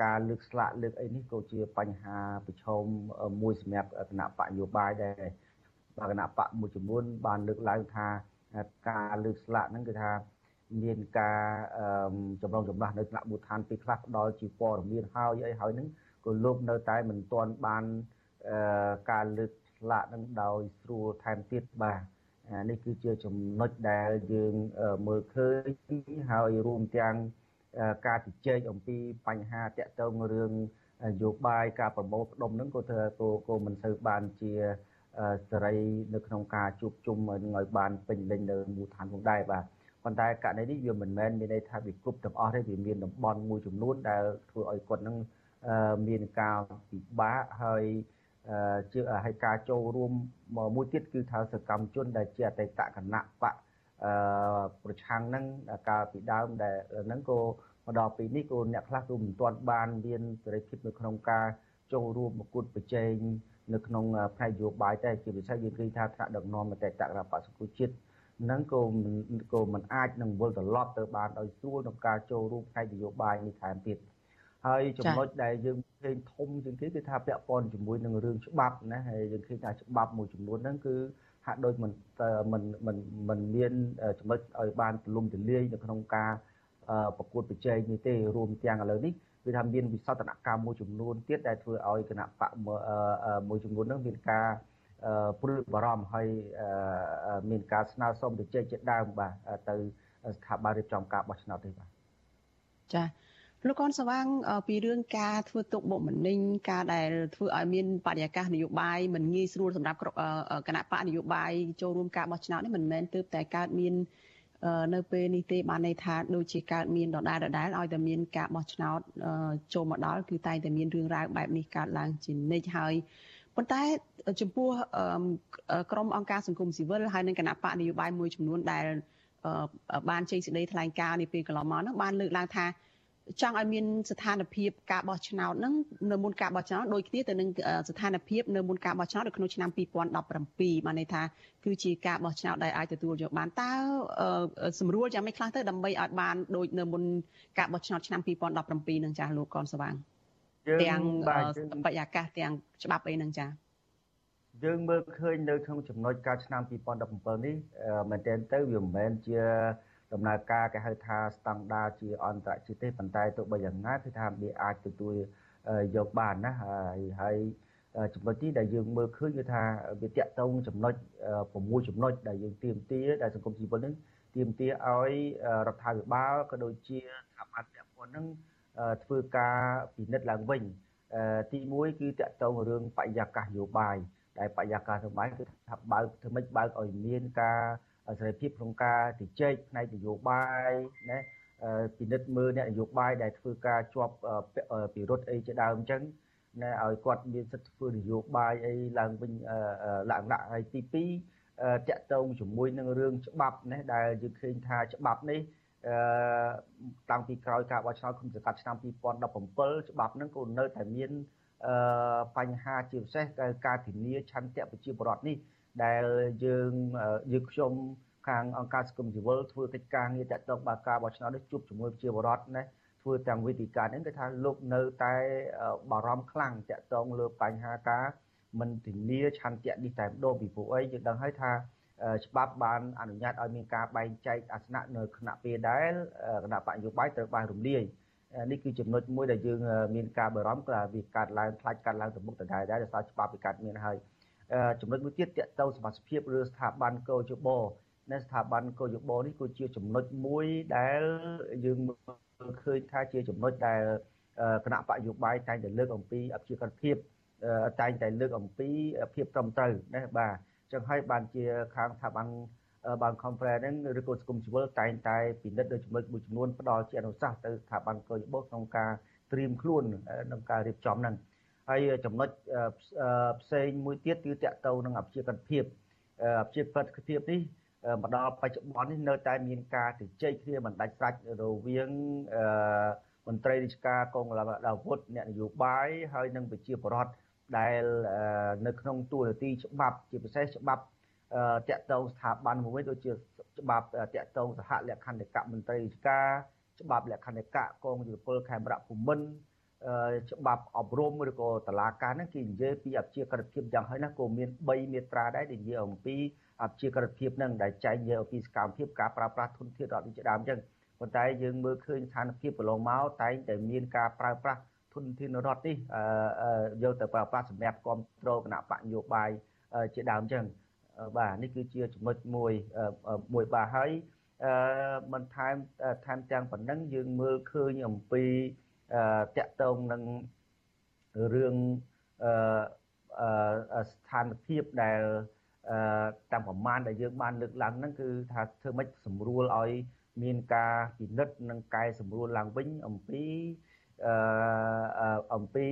ការលើកស្លាកលើកអីនេះក៏ជាបញ្ហាប្រឈមមួយសម្រាប់គណៈបកនយោបាយដែរបាទគណៈបកមួយចំនួនបានលើកឡើងថាការលើកស្លាកហ្នឹងគឺថា មានការចម្រងចម្រាស់នៅថ្នាក់មូលដ្ឋានពេលខ្លះផ្ដល់ជាព័ត៌មានហើយអីហើយហ្នឹងក៏លោកនៅតែមិនទាន់បានការលើកស្លាកហ្នឹងដោយស្រួលថែមទៀតបាទនេះគឺជាចំណុចដែលយើងមើលឃើញហើយរួមទាំងការជជែកអំពីបញ្ហាតាក់ទងរឿងនយោបាយការប្រមូលផ្ដុំហ្នឹងក៏ធ្វើក៏មិនសូវបានជាសេរីនៅក្នុងការជួបជុំនឹងឲ្យបានពេញលេញនៅមូលដ្ឋានផងដែរបាទ ប៉ុន្តែករណីនេះវាមិនមែនមានន័យថាវាគ្រប់ទាំងអស់ទេវាមានតំបន់មួយចំនួនដែលធ្វើឲ្យគាត់នឹងមានការពិបាកហើយជាឲ្យការចូលរួមមួយទៀតគឺថាសកម្មជនដែលជាអតីតគណៈបកអឺប្រឆាំងហ្នឹងកាលពីដើមដែលហ្នឹងក៏មកដល់ពេលនេះក៏អ្នកខ្លះក៏មិនទាន់បានមានសេរីភាពនៅក្នុងការចូលរួមប្រកួតប្រជែងនៅក្នុងផ្នែកនយោបាយតែជាពិសេសយើងឃើញថាថ្នាក់ដឹកនាំអតីតគណៈបកសង្គមជាតិ នឹងក៏ក៏មិនអាចនឹងវិលត្រឡប់ទៅបានដោយស្រួលក្នុងការចូលរួមផ្នែកនយោបាយនេះថែមទៀតហើយចំណុចដែលយើងឃើញធំជាងគេគឺថាពាក់ព័ន្ធជាមួយនឹងរឿងច្បាប់ណាហើយយើងឃើញថាច្បាប់មួយចំនួនហ្នឹងគឺហាក់ដូចមិនមិនមិនមិនមានចំណុចឲ្យបានទូលំទូលាយនៅក្នុងការប្រកួតប្រជែងនេះទេរួមទាំងឥឡូវនេះគឺថាមានវិសោធនកម្មមួយចំនួនទៀតដែលធ្វើឲ្យគណៈបកមួយចំនួនហ្នឹងមានការ ព្រួយបារម្ភហើយមានការស្នើសុំទៅជែកជាដើមបាទទៅស្ថាប័នរៀបចំការបោះឆ្នោតទេបាទចា៎លោកកនសវាងពីរឿងការធ្វើទុកបុកម្នេញការដែលធ្វើឲ្យមានបរិយាកាសនយោបាយមិនងាយស្រួលសម្រាប់គណៈបកនយោបាយចូលរួមការបោះឆ្នោតនេះមិនមែនទើបតែកើតមាននៅពេលនេះទេបានន័យថាដូចជាកើតមានដដែលដដែលឲ្យតែមានការបោះឆ្នោតចូលមកដល់គឺតែងតែមានរឿងរ៉ាវបែបនេះកើតឡើងជានិច្ចហើយ ប៉ុន្តែចំពោះក្រមអង្គការសង្គមស៊ីវិលហើយនិងគណៈបកនយោបាយមួយចំនួនដែលបានចេញសេចក្តីថ្លែងការណ៍នេះពេលកន្លងមកនោះបានលើកឡើងថាចង់ឲ្យមានស្ថានភាពការបោះឆ្នោតហ្នឹងនៅមុនការបោះឆ្នោតដូចគ្នាទៅនឹងស្ថានភាពនៅមុនការបោះឆ្នោតនៅក្នុងឆ្នាំ2017បានន័យថាគឺជាការបោះឆ្នោតដែលអាចទទួលយកបានតើសម្រួលយ៉ាងម៉េចខ្លះទៅដើម្បីឲ្យបានដូចនៅមុនការបោះឆ្នោតឆ្នាំ2017នឹងចាស់លោកកនសវាង ទាំងបរិយាកាសទាំងច្បាប់អីនឹងចាយើងមើលឃើញនៅក្នុងចំណុចការឆ្នាំ2017នេះមែនទែនទៅវាមិនមែនជាដំណើរការគេហៅថាស្តង់ដារជាអន្តរជាតិទេប៉ុន្តែទោះបីយ៉ាងណាគឺថាវាអាចទទួលយកបានណាហើយហើយចំណុចទីដែលយើងមើលឃើញគឺថាវាតាក់ទងចំណុច6ចំណុចដែលយើងទៀមទាដែលសង្គមស៊ីវិលនឹងទៀមទាឲ្យរដ្ឋាភិបាលក៏ដូចជាស្ថាប័នពាក់ព័ន្ធគាត់នឹង ធ្វើការពិនិត្យឡើងវិញទី1គឺតកតងរឿងបរិយាកាសនយោបាយដែលបរិយាកាសនយោបាយគឺថាបើកធ្វើម៉េចបើកឲ្យមានការសេរីភាពក្នុងការជជែកផ្នែកនយោបាយណាពិនិត្យមើលអ្នកនយោបាយដែលធ្វើការជាប់ពិរុទ្ធអីជាដើមអញ្ចឹងណាឲ្យគាត់មានសិទ្ធិធ្វើនយោបាយអីឡើងវិញឡើងដាក់ហើយទី2តាក់ទងជាមួយនឹងរឿងច្បាប់ណាដែលយើងឃើញថាច្បាប់នេះ អឺតាំងពីក្រោយការបោះឆ្នោតគុំសង្កាត់ឆ្នាំ2017ច្បាប់ហ្នឹងក៏នៅតែមានអឺបញ្ហាជាពិសេសការធានាឆន្ទៈប្រជាពលរដ្ឋនេះដែលយើងយើងខ្ញុំខាងអង្គការសង្គមស៊ីវិលធ្វើកិច្ចការងារតាក់ទងបើការបោះឆ្នោតនេះជួបជាមួយប្រជាពលរដ្ឋណាធ្វើទាំងវេទិកានេះគឺថាលោកនៅតែបារម្ភខ្លាំងតាក់ទងលើបញ្ហាការមិនធានាឆន្ទៈនេះតែម្ដងពីព្រោះអីយើងដឹងហើយថា ច្បាប់បានអនុញ្ញាតឲ្យមានការបែងចែកអាសនៈនៅគណៈពេលដែលគណៈបកនយោបាយត្រូវបានរំលាយនេះគឺចំណុចមួយដែលយើងមានការបារម្ភគឺវាកាត់ឡើងខ្លាចកាត់ឡើងទៅមុខទៅដែរដែរដោយសារច្បាប់វាកាត់មានហើយចំណុចមួយទៀតតកតទៅសមាជិកឬស្ថាប័នកោជបនៅស្ថាប័នកោជបនេះគឺជាចំណុចមួយដែលយើងមើលឃើញថាជាចំណុចដែលគណៈបកយោបាយតែងតែលើកអំពីអភិជាភាពតែងតែលើកអំពីភាពត្រឹមត្រូវណាបាទ ចឹងហើយបានជាខាងស្ថាប័នបាន conference ហ្នឹងឬក៏សង្គមស៊ីវិលតែងតែពិនិត្យដោយចំណុចមួយចំនួនផ្ដល់ជាអនុសាសន៍ទៅស្ថាប័នកោយបោក្នុងការត្រៀមខ្លួនក្នុងការរៀបចំហ្នឹងហើយចំណុចផ្សេងមួយទៀតគឺតកតទៅនឹងអភិជាកភាពអភិជាកភាពនេះមកដល់បច្ចុប្បន្ននេះនៅតែមានការជជែកគ្នាមិនដាច់ស្រេចរវាងមន្ត្រីរាជការកងកម្លាំងអាវុធអ្នកនយោបាយហើយនិងប្រជាពលរដ្ឋ ដែលនៅក្នុងទូនាទីច្បាប់ជាពិសេសច្បាប់តាក់ទងស្ថាប័នមួយដូចជាច្បាប់តាក់ទងសហលក្ខន្តិកៈមន្ត្រីរាជការច្បាប់លក្ខន្តិកៈកងយុទ្ធពលខេមរៈភូមិន្ទច្បាប់អប់រំឬក៏តឡាការហ្នឹងគេនិយាយពីអព្យាក្រឹតភាពយ៉ាងហើយណាក៏មាន3មាត្រាដែរដែលនិយាយអំពីអព្យាក្រឹតភាពហ្នឹងដែលចែងនិយាយអំពីសកម្មភាពការប្រើប្រាស់ធនធានរដ្ឋនេះជាដើមអញ្ចឹងប៉ុន្តែយើងមើលឃើញស្ថានភាពកន្លងមកតែងតែមានការប្រើប្រាស់ ធនធានរដ្ឋនេះយកទៅប្រើប្រាស់សម្រាប់គ្រប់គ្រងគណៈបកនយោបាយជាដើមអញ្ចឹងបាទនេះគឺជាចំណុចមួយមួយបាទហើយអឺមិនថែមថែមទាំងប៉ុណ្ណឹងយើងមើលឃើញអំពីតកតងនឹងរឿងអឺស្ថានភាពដែលអឺតាមប្រមាណដែលយើងបានលើកឡើងហ្នឹងគឺថាធ្វើម៉េចសម្រួលឲ្យមានការពិនិត្យនិងកែសម្រួលឡើងវិញអំពី អឺអំពី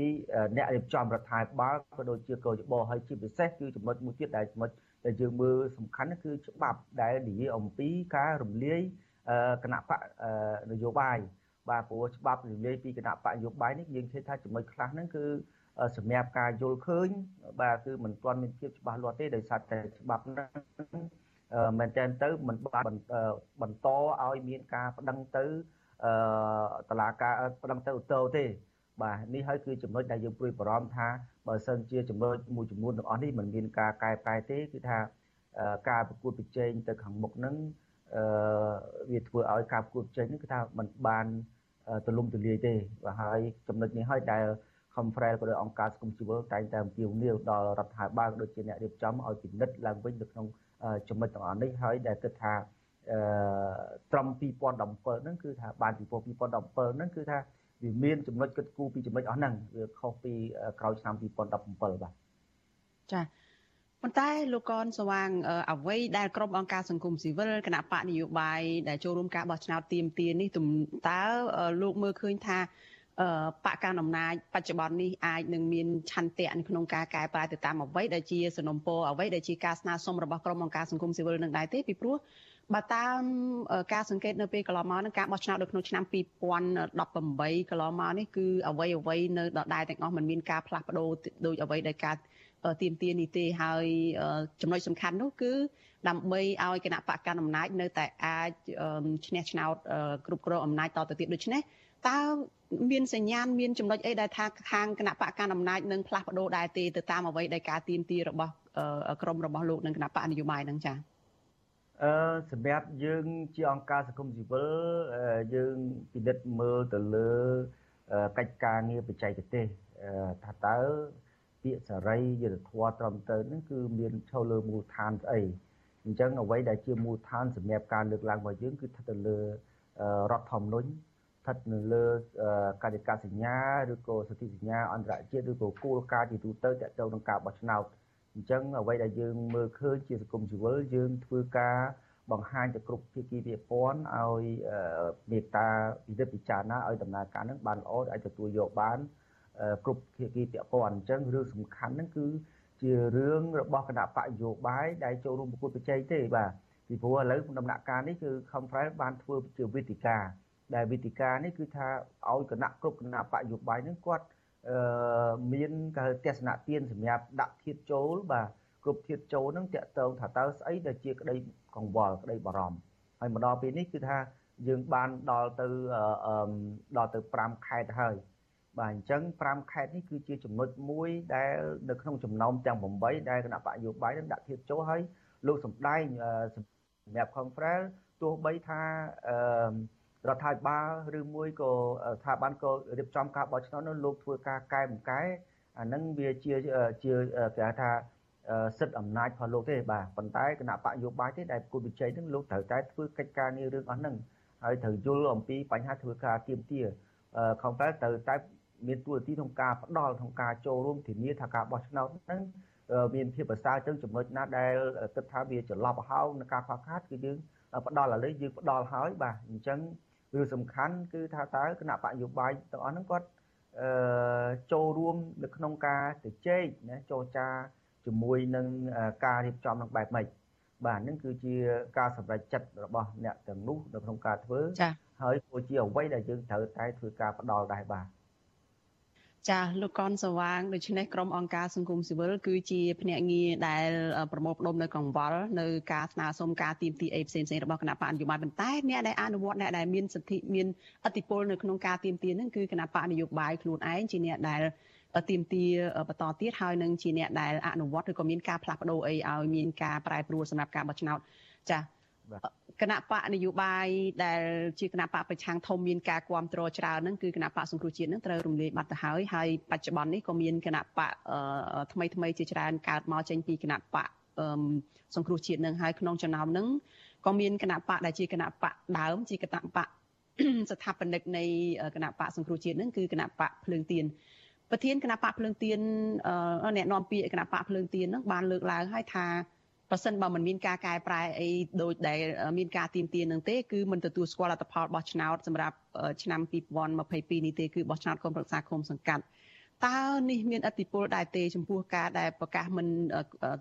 អ្នករៀបចំរដ្ឋាភិបាលក៏ដូចជាកោជបហើយជាពិសេសគឺចំណុចមួយទៀតដែលចំណុចដែលយើងមើលសំខាន់គឺច្បាប់ដែលនិយាយអំពីការរំលាយគណៈបកនយោបាយបាទព្រោះច្បាប់រំលាយពីគណៈបកនយោបាយនេះយើងឃើញថាចំណុចខ្លះហ្នឹងគឺសម្រាប់ការយល់ឃើញបាទគឺមិនទាន់មានភាពច្បាស់លាស់ទេដោយសារតែច្បាប់ហ្នឹងមែនតើទៅមិនបានបន្តឲ្យមានការប្តឹងទៅ អឺតឡាការប្តឹងទៅអូតូទេ បាទនេះហើយគឺចំណុចដែលយើងព្រួយបារម្ភថាបើសិនជាចំណុចមួយចំនួនទាំងអស់នេះមិនមានការកែប្រែទេគឺថាការប្រកួតប្រជែងទៅខាងមុខហ្នឹងអឺវាធ្វើឲ្យការប្រកួតប្រជែងហ្នឹងគឺថាมันបានទលំទលាយទេបាទហើយចំណុចនេះហើយដែល conference ក៏ដោយអង្គការសង្គមស៊ីវិលតែងតែអំពាវនាវដល់រដ្ឋាភិបាលដូចជាអ្នករៀបចំឲ្យពិនិត្យឡើងវិញនៅក្នុងចំណុចទាំងអស់នេះហើយដែលគិតថា អឺត្រឹម2017ហ្នឹងគឺថាបានពី2017ហ្នឹងគឺថាវាមានចំណុចគិតគូរពីចំណុចអស់ហ្នឹងវាខុសពីក្រោយឆ្នាំ2017បាទចាប៉ុន្តែលោកកនស្វាងអ្វីដែលក្រុមអង្គការសង្គមស៊ីវិលគណៈបកនយោបាយដែលចូលរួមការបោះឆ្នោតទៀមទានេះតើលោកមើលឃើញថាបកកណ្ដាលអំណាចបច្ចុប្បន្ននេះអាចនឹងមានឆន្ទៈនៅក្នុងការកែប្រែទៅតាមអ្វីដែលជាសំណុំពរអ្វីដែលជាការស្នើសុំរបស់ក្រុមអង្គការសង្គមស៊ីវិលនឹងដែរទេពីព្រោះ បើតាមការសង្កេតនៅពេលកន្លងមកនឹងការបោះឆ្នោតនៅក្នុងឆ្នាំ2018កន្លងមកនេះគឺអ្វីអ្វីនៅដដែលទាំងអស់มันមានការផ្លាស់ប្ដូរដោយអ្វីដែលការទៀមទានេះទេហើយចំណុចសំខាន់នោះគឺដើម្បីឲ្យគណៈបកកណ្ដាលអំណាចនៅតែអាចឈ្នះឆ្នោតគ្រប់គ្រងអំណាចតទៅទៀតដូច្នេះតើមានសញ្ញាណមានចំណុចអីដែលថាខាងគណៈបកកណ្ដាលអំណាចនឹងផ្លាស់ប្ដូរដែរទេទៅតាមអ្វីដែលការទៀមទារបស់ក្រមរបស់លោកនិងគណៈបកនយោបាយនឹងចា៎ អឺសម្រាប់យើងជាអង្គការសង្គមស៊ីវិលយើងពិនិត្យមើលទៅលើកិច្ចការងារបច្ចេកទេសថាតើពាក្យសេរីយុត្តិធម៌ត្រឹមត្រូវនឹងគឺមានឈលលើមូលដ្ឋានស្អីអញ្ចឹងអ្វីដែលជាមូលដ្ឋានសម្រាប់ការលើកឡើងរបស់យើងគឺស្ថិតទៅលើរដ្ឋធម្មនុញ្ញស្ថិតនៅលើកាយកាសញ្ញាឬក៏សន្ធិសញ្ញាអន្តរជាតិឬក៏គោលការណ៍ជាទូទៅទាក់ទងនឹងការបោះឆ្នោត អញ្ចឹងអ្វីដែលយើងមើលឃើញជាសង្គមស៊ីវិលយើងធ្វើការបង្ហាញទៅគ្រប់ភាគីពាក់ព័ន្ធឲ្យមេត្តាពិនិត្យពិចារណាឲ្យដំណើរការនឹងបានល្អឲ្យទទួលយកបានគ្រប់ភាគីពាក់ព័ន្ធអញ្ចឹងរឿងសំខាន់ហ្នឹងគឺជារឿងរបស់គណៈបកយោបាយដែលចូលរួមប្រគល់ប្រជែងទេបាទពីព្រោះឥឡូវដំណាក់កាលនេះគឺ conference បានធ្វើជាវេទិកាដែលវេទិកានេះគឺថាឲ្យគណៈគ្រប់គណៈបកយោបាយហ្នឹងគាត់អឺ មានគេទស្សនៈទានសម្រាប់ដាក់ធៀបចូលបាទគ្រប់ធៀបចូលហ្នឹងតកតងថាតើស្អីដែលជាក្តីកង្វល់ក្តីបារម្ភហើយមកដល់ពេលនេះគឺថាយើងបានដល់ទៅដល់ទៅ5ខែទៅហើយបាទអញ្ចឹង5ខេត្តនេះគឺជាចំណុចមួយដែលនៅក្នុងចំណោមទាំង8ដែលគណៈបកយោបាយនឹងដាក់ធៀបចូលហើយលោកសំដែងសម្រាប់ conference ទោះបីថា រដ្ឋាភិបាលឬមួយក៏ស្ថាប័នក៏រៀបចំការបោះឆ្នោតនោះលោកធ្វើការកែបង្កែអានឹងវាជាជាគេថាសិទ្ធិអំណាចរបស់លោកទេបាទប៉ុន្តែគណៈបកយោបាយទេដែលគូវិជ័យនឹងលោកត្រូវតែធ្វើកិច្ចការងាររឿងអស់ហ្នឹងហើយត្រូវយល់អំពីបញ្ហាធ្វើការទៀមទាខំតែត្រូវតែមានទួនាទីក្នុងការផ្ដល់ក្នុងការចូលរួមធានាថាការបោះឆ្នោតហ្នឹងមានភាពប្រសើរទៅចំណុចណាដែលគិតថាវាច្រឡប់ហោងនឹងការខ្វះខាតគឺយើងផ្ដល់ឥឡូវយើងផ្ដល់ហើយបាទអញ្ចឹង រឿងសំខាន់គឺថាតើគណៈបកយោបាយទាំងអស់ហ្នឹងគាត់អឺចូលរួមនៅក្នុងការជជែកណាចរចាជាមួយនឹងការរៀបចំនឹងបែបម៉េចបាទហ្នឹងគឺជាការសម្រេចចិត្តរបស់អ្នកទាំងនោះនៅក្នុងការធ្វើហើយក៏ជាអ្វីដែលយើងត្រូវតែធ្វើការផ្ដល់ដែរបាទ ចាលោកកនសវាងដូច្នេះក្រុមអង្គការសង្គមស៊ីវិលគឺជាភ្នាក់ងារដែលប្រមូលផ្ដុំនៅកង្វល់នៅការស្នើសុំការទីមទីអីផ្សេងៗរបស់គណៈបកនយោបាយប៉ុន្តែអ្នកដែលអនុវត្តអ្នកដែលមានសិទ្ធិមានអធិបុលនៅក្នុងការទីមទីហ្នឹងគឺគណៈបកនយោបាយខ្លួនឯងជាអ្នកដែលទៀមទាបន្តទៀតហើយនឹងជាអ្នកដែលអនុវត្តឬក៏មានការផ្លាស់ប្ដូរអីឲ្យមានការប្រែប្រួលសម្រាប់ការបោះឆ្នោតចា គណៈបកនយោបាយដែលជាគណៈបកប្រឆាំងធំមានការគ្រប់គ្រងច្រើនហ្នឹងគឺគណៈបកសង្គ្រោះជាតិហ្នឹងត្រូវរំលាយបាត់ទៅហើយហើយបច្ចុប្បន្ននេះក៏មានគណៈបកថ្មីថ្មីជាច្រើនកើតមកចេញពីគណៈបកសង្គ្រោះជាតិហ្នឹងហើយក្នុងចំណោមហ្នឹងក៏មានគណៈបកដែលជាគណៈបកដើមជាគណៈបកស្ថាបនិកនៃគណៈបកសង្គ្រោះជាតិហ្នឹងគឺគណៈបកភ្លើងទៀនប្រធានគណៈបកភ្លើងទៀនអ្នកនាំពាក្យគណៈបកភ្លើងទៀនហ្នឹងបានលើកឡើងហើយថា ប្រសិនបើមិនមានការកែប្រែអីដូចដែលមានការទៀមទានឹងទេគឺមិនទទួលស្គាល់លទ្ធផលបោះឆ្នោតសម្រាប់ឆ្នាំ2022នេះទេគឺបោះឆ្នោតគុំប្រឹក្សាគុំសង្កាត់តើនេះមានអតិពលដែរទេចំពោះការដែលប្រកាសមិន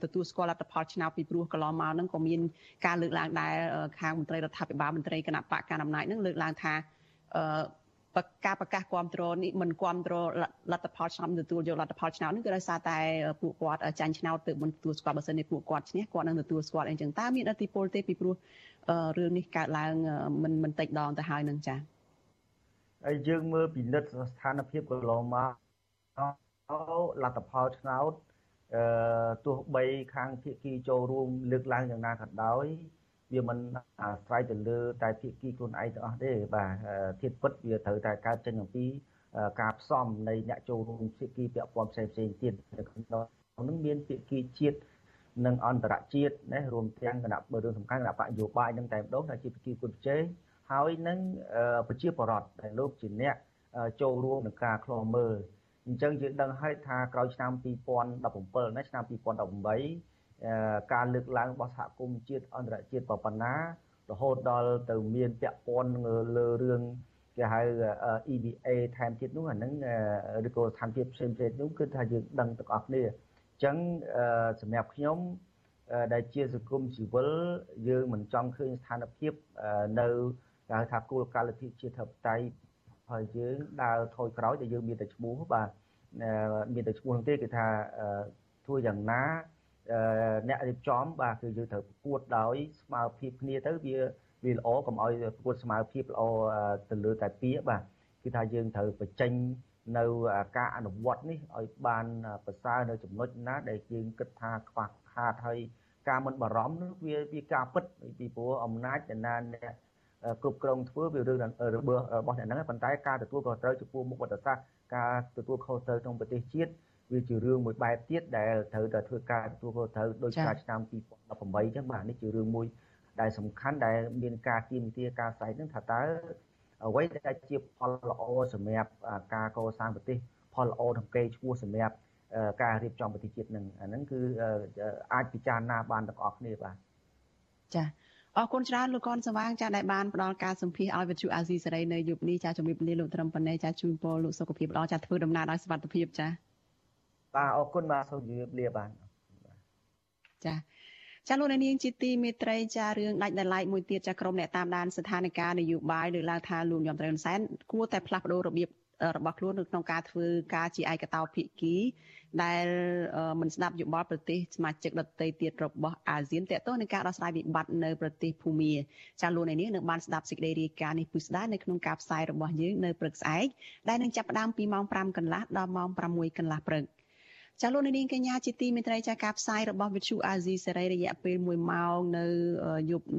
ទទួលស្គាល់លទ្ធផលឆ្នោតពីព្រោះកន្លងមកហ្នឹងក៏មានការលើកឡើងដែរខាងមន្ត្រីរដ្ឋាភិបាលមន្ត្រីគណៈបកកណ្ដាលអំណាចហ្នឹងលើកឡើងថា ការប្រកាសគ្រប់គ្រងនេះមិនគ្រប់គ្រងលទ្ធផលឆ្នាំទទួលយកលទ្ធផលឆ្នាំនេះគឺដោយសារតែពួកគាត់ចាញ់ឆ្នោតទើបមិនទទួលស្គាល់បើសិនជាពួកគាត់ឈ្នះគាត់នឹងទទួលស្គាល់អីចឹងតើមានអធិពលទេពីព្រោះរឿងនេះកើតឡើងមិនមិនតិចដងទៅហើយនឹងចា៎ហើយយើងមើលពិនិត្យស្ថានភាពកន្លងមកលទ្ធផលឆ្នោតអឺទោះបីខាងភាគីចូលរួមលើកឡើងយ៉ាងណាក៏ដោយ វាមិនអាស្រ័យទៅលើតែភាគីខ្លួនឯងទាំងអស់ទេបាទធៀបពិតវាត្រូវតែកើតចេញអំពីការផ្សំនៃអ្នកចូលរួមភាគីពាក់ព័ន្ធផ្សេងផ្សេងទៀតនៅក្នុងនោះមានភាគីជាតិនិងអន្តរជាតិណារួមទាំងគណៈបើរឿងសំខាន់គណៈបកយោបាយនឹងតែម្ដងថាជាភាគីគុណជ័យហើយនឹងប្រជាបរតដែលលោកជាអ្នកចូលរួមនឹងការខ្លំមើលអញ្ចឹងយើងដឹងហើយថាក្រោយឆ្នាំ2017ណាឆ្នាំ2018 ការលើកឡើងរបស់សហគមន៍ជាតិអន្តរជាតិប៉ុណ្ណារហូតដល់ទៅមានពាក់ព័ន្ធលើរឿងគេហៅ EBA ថែមទៀតនោះអាហ្នឹងឬក៏ស្ថានភាពផ្សេងផ្សេងនោះគឺថាយើងដឹងទាំងអស់គ្នាអញ្ចឹងសម្រាប់ខ្ញុំដែលជាសង្គមស៊ីវិលយើងមិនចង់ឃើញស្ថានភាពនៅគេហៅថាគោលការណ៍លទ្ធិជាតិធិបតេយ្យហើយយើងដើរថយក្រោយតែយើងមានតែឈ្មោះបាទមានតែឈ្មោះទេគឺថាធ្វើយ៉ាងណា អ្នករៀបចំបាទគឺយើងត្រូវប្រកួតដោយស្មើភាពគ្នាទៅវាវាល្អកុំឲ្យប្រកួតស្មើភាពល្អទៅលើតែពាក្យបាទគឺថាយើងត្រូវបញ្ចេញនៅការអនុវត្តនេះឲ្យបានប្រសើរនៅចំណុចណា ដែលយើងគិតថាខ្វះខាតហើយការមិនបារម្ភនោះវាវាការពិតពីព្រោះអំណាចចំណានអ្នកគ្រប់គ្រងធ្វើវារឿងរបស់អ្នកហ្នឹងប៉ុន្តែការទទួលខុសត្រូវចំពោះមុខវត្តសាស្ត្រការទទួលខុសត្រូវក្នុងប្រទេសជាតិ វាជារឿងមួយបែបទៀតដែលត្រូវតែធ្វើការទទួលខុសត្រូវដោយការឆ្នាំ2018អញ្ចឹងបាទនេះជារឿងមួយដែលសំខាន់ដែលមានការទៀមទាការស្រែកហ្នឹងថាតើអ្វីដែលជាផលល្អសម្រាប់ការកសាងប្រទេសផលល្អទាំងកេរឈ្មោះសម្រាប់ការរៀបចំប្រទេសជាតិនឹងអាហ្នឹងគឺអាចពិចារណាបានទាំងអស់គ្នាបាទចាអរគុណច្រើនលោកកនសវាងចាដែលបានផ្ដល់ការសម្ភាសឲ្យវិទ្យុអាស៊ីសេរីនៅយប់នេះចាជំរាបលាលោកត្រឹមប៉ុណ្ណេះចាជូនពរលោកសុខភាពល្អចាធ្វើដំណើរដោយសុវត្ថិភាពចា បាទអរគុណបាទសូមជម្រាបលាបាទចាចាលោកនាងជាទីមេត្រីចារឿងដាច់ដライមួយទៀតចាក្រុមអ្នកតាមដានស្ថានភាពនយោបាយលើកឡើងថាលោកញោមត្រែនសែនគួរតែផ្លាស់ប្ដូររបៀបរបស់ខ្លួននៅក្នុងការធ្វើការជាឯកតោភាគី ដែលមិនស្ដាប់យោបល់ប្រទេសសមាជិកដទៃទៀតរបស់អាស៊ានតកតនឹងការដោះស្រាយវិបត្តិនៅប្រទេសភូមាចាលោកនាងនឹងបានស្ដាប់សេចក្តីរាយការណ៍នេះពុស្ដានៅក្នុងការផ្សាយរបស់យើងនៅព្រឹកស្អែកដែលនឹងចាប់ផ្ដើមពីម៉ោង5កន្លះដល់ម៉ោង6កន្លះព្រឹក ចាលោកនាងកញ្ញាជាទីមេត្រីចាការផ្សាយរបស់វិទ្យុអាស៊ីសេរីរយៈពេល1ម៉ោងនៅយប់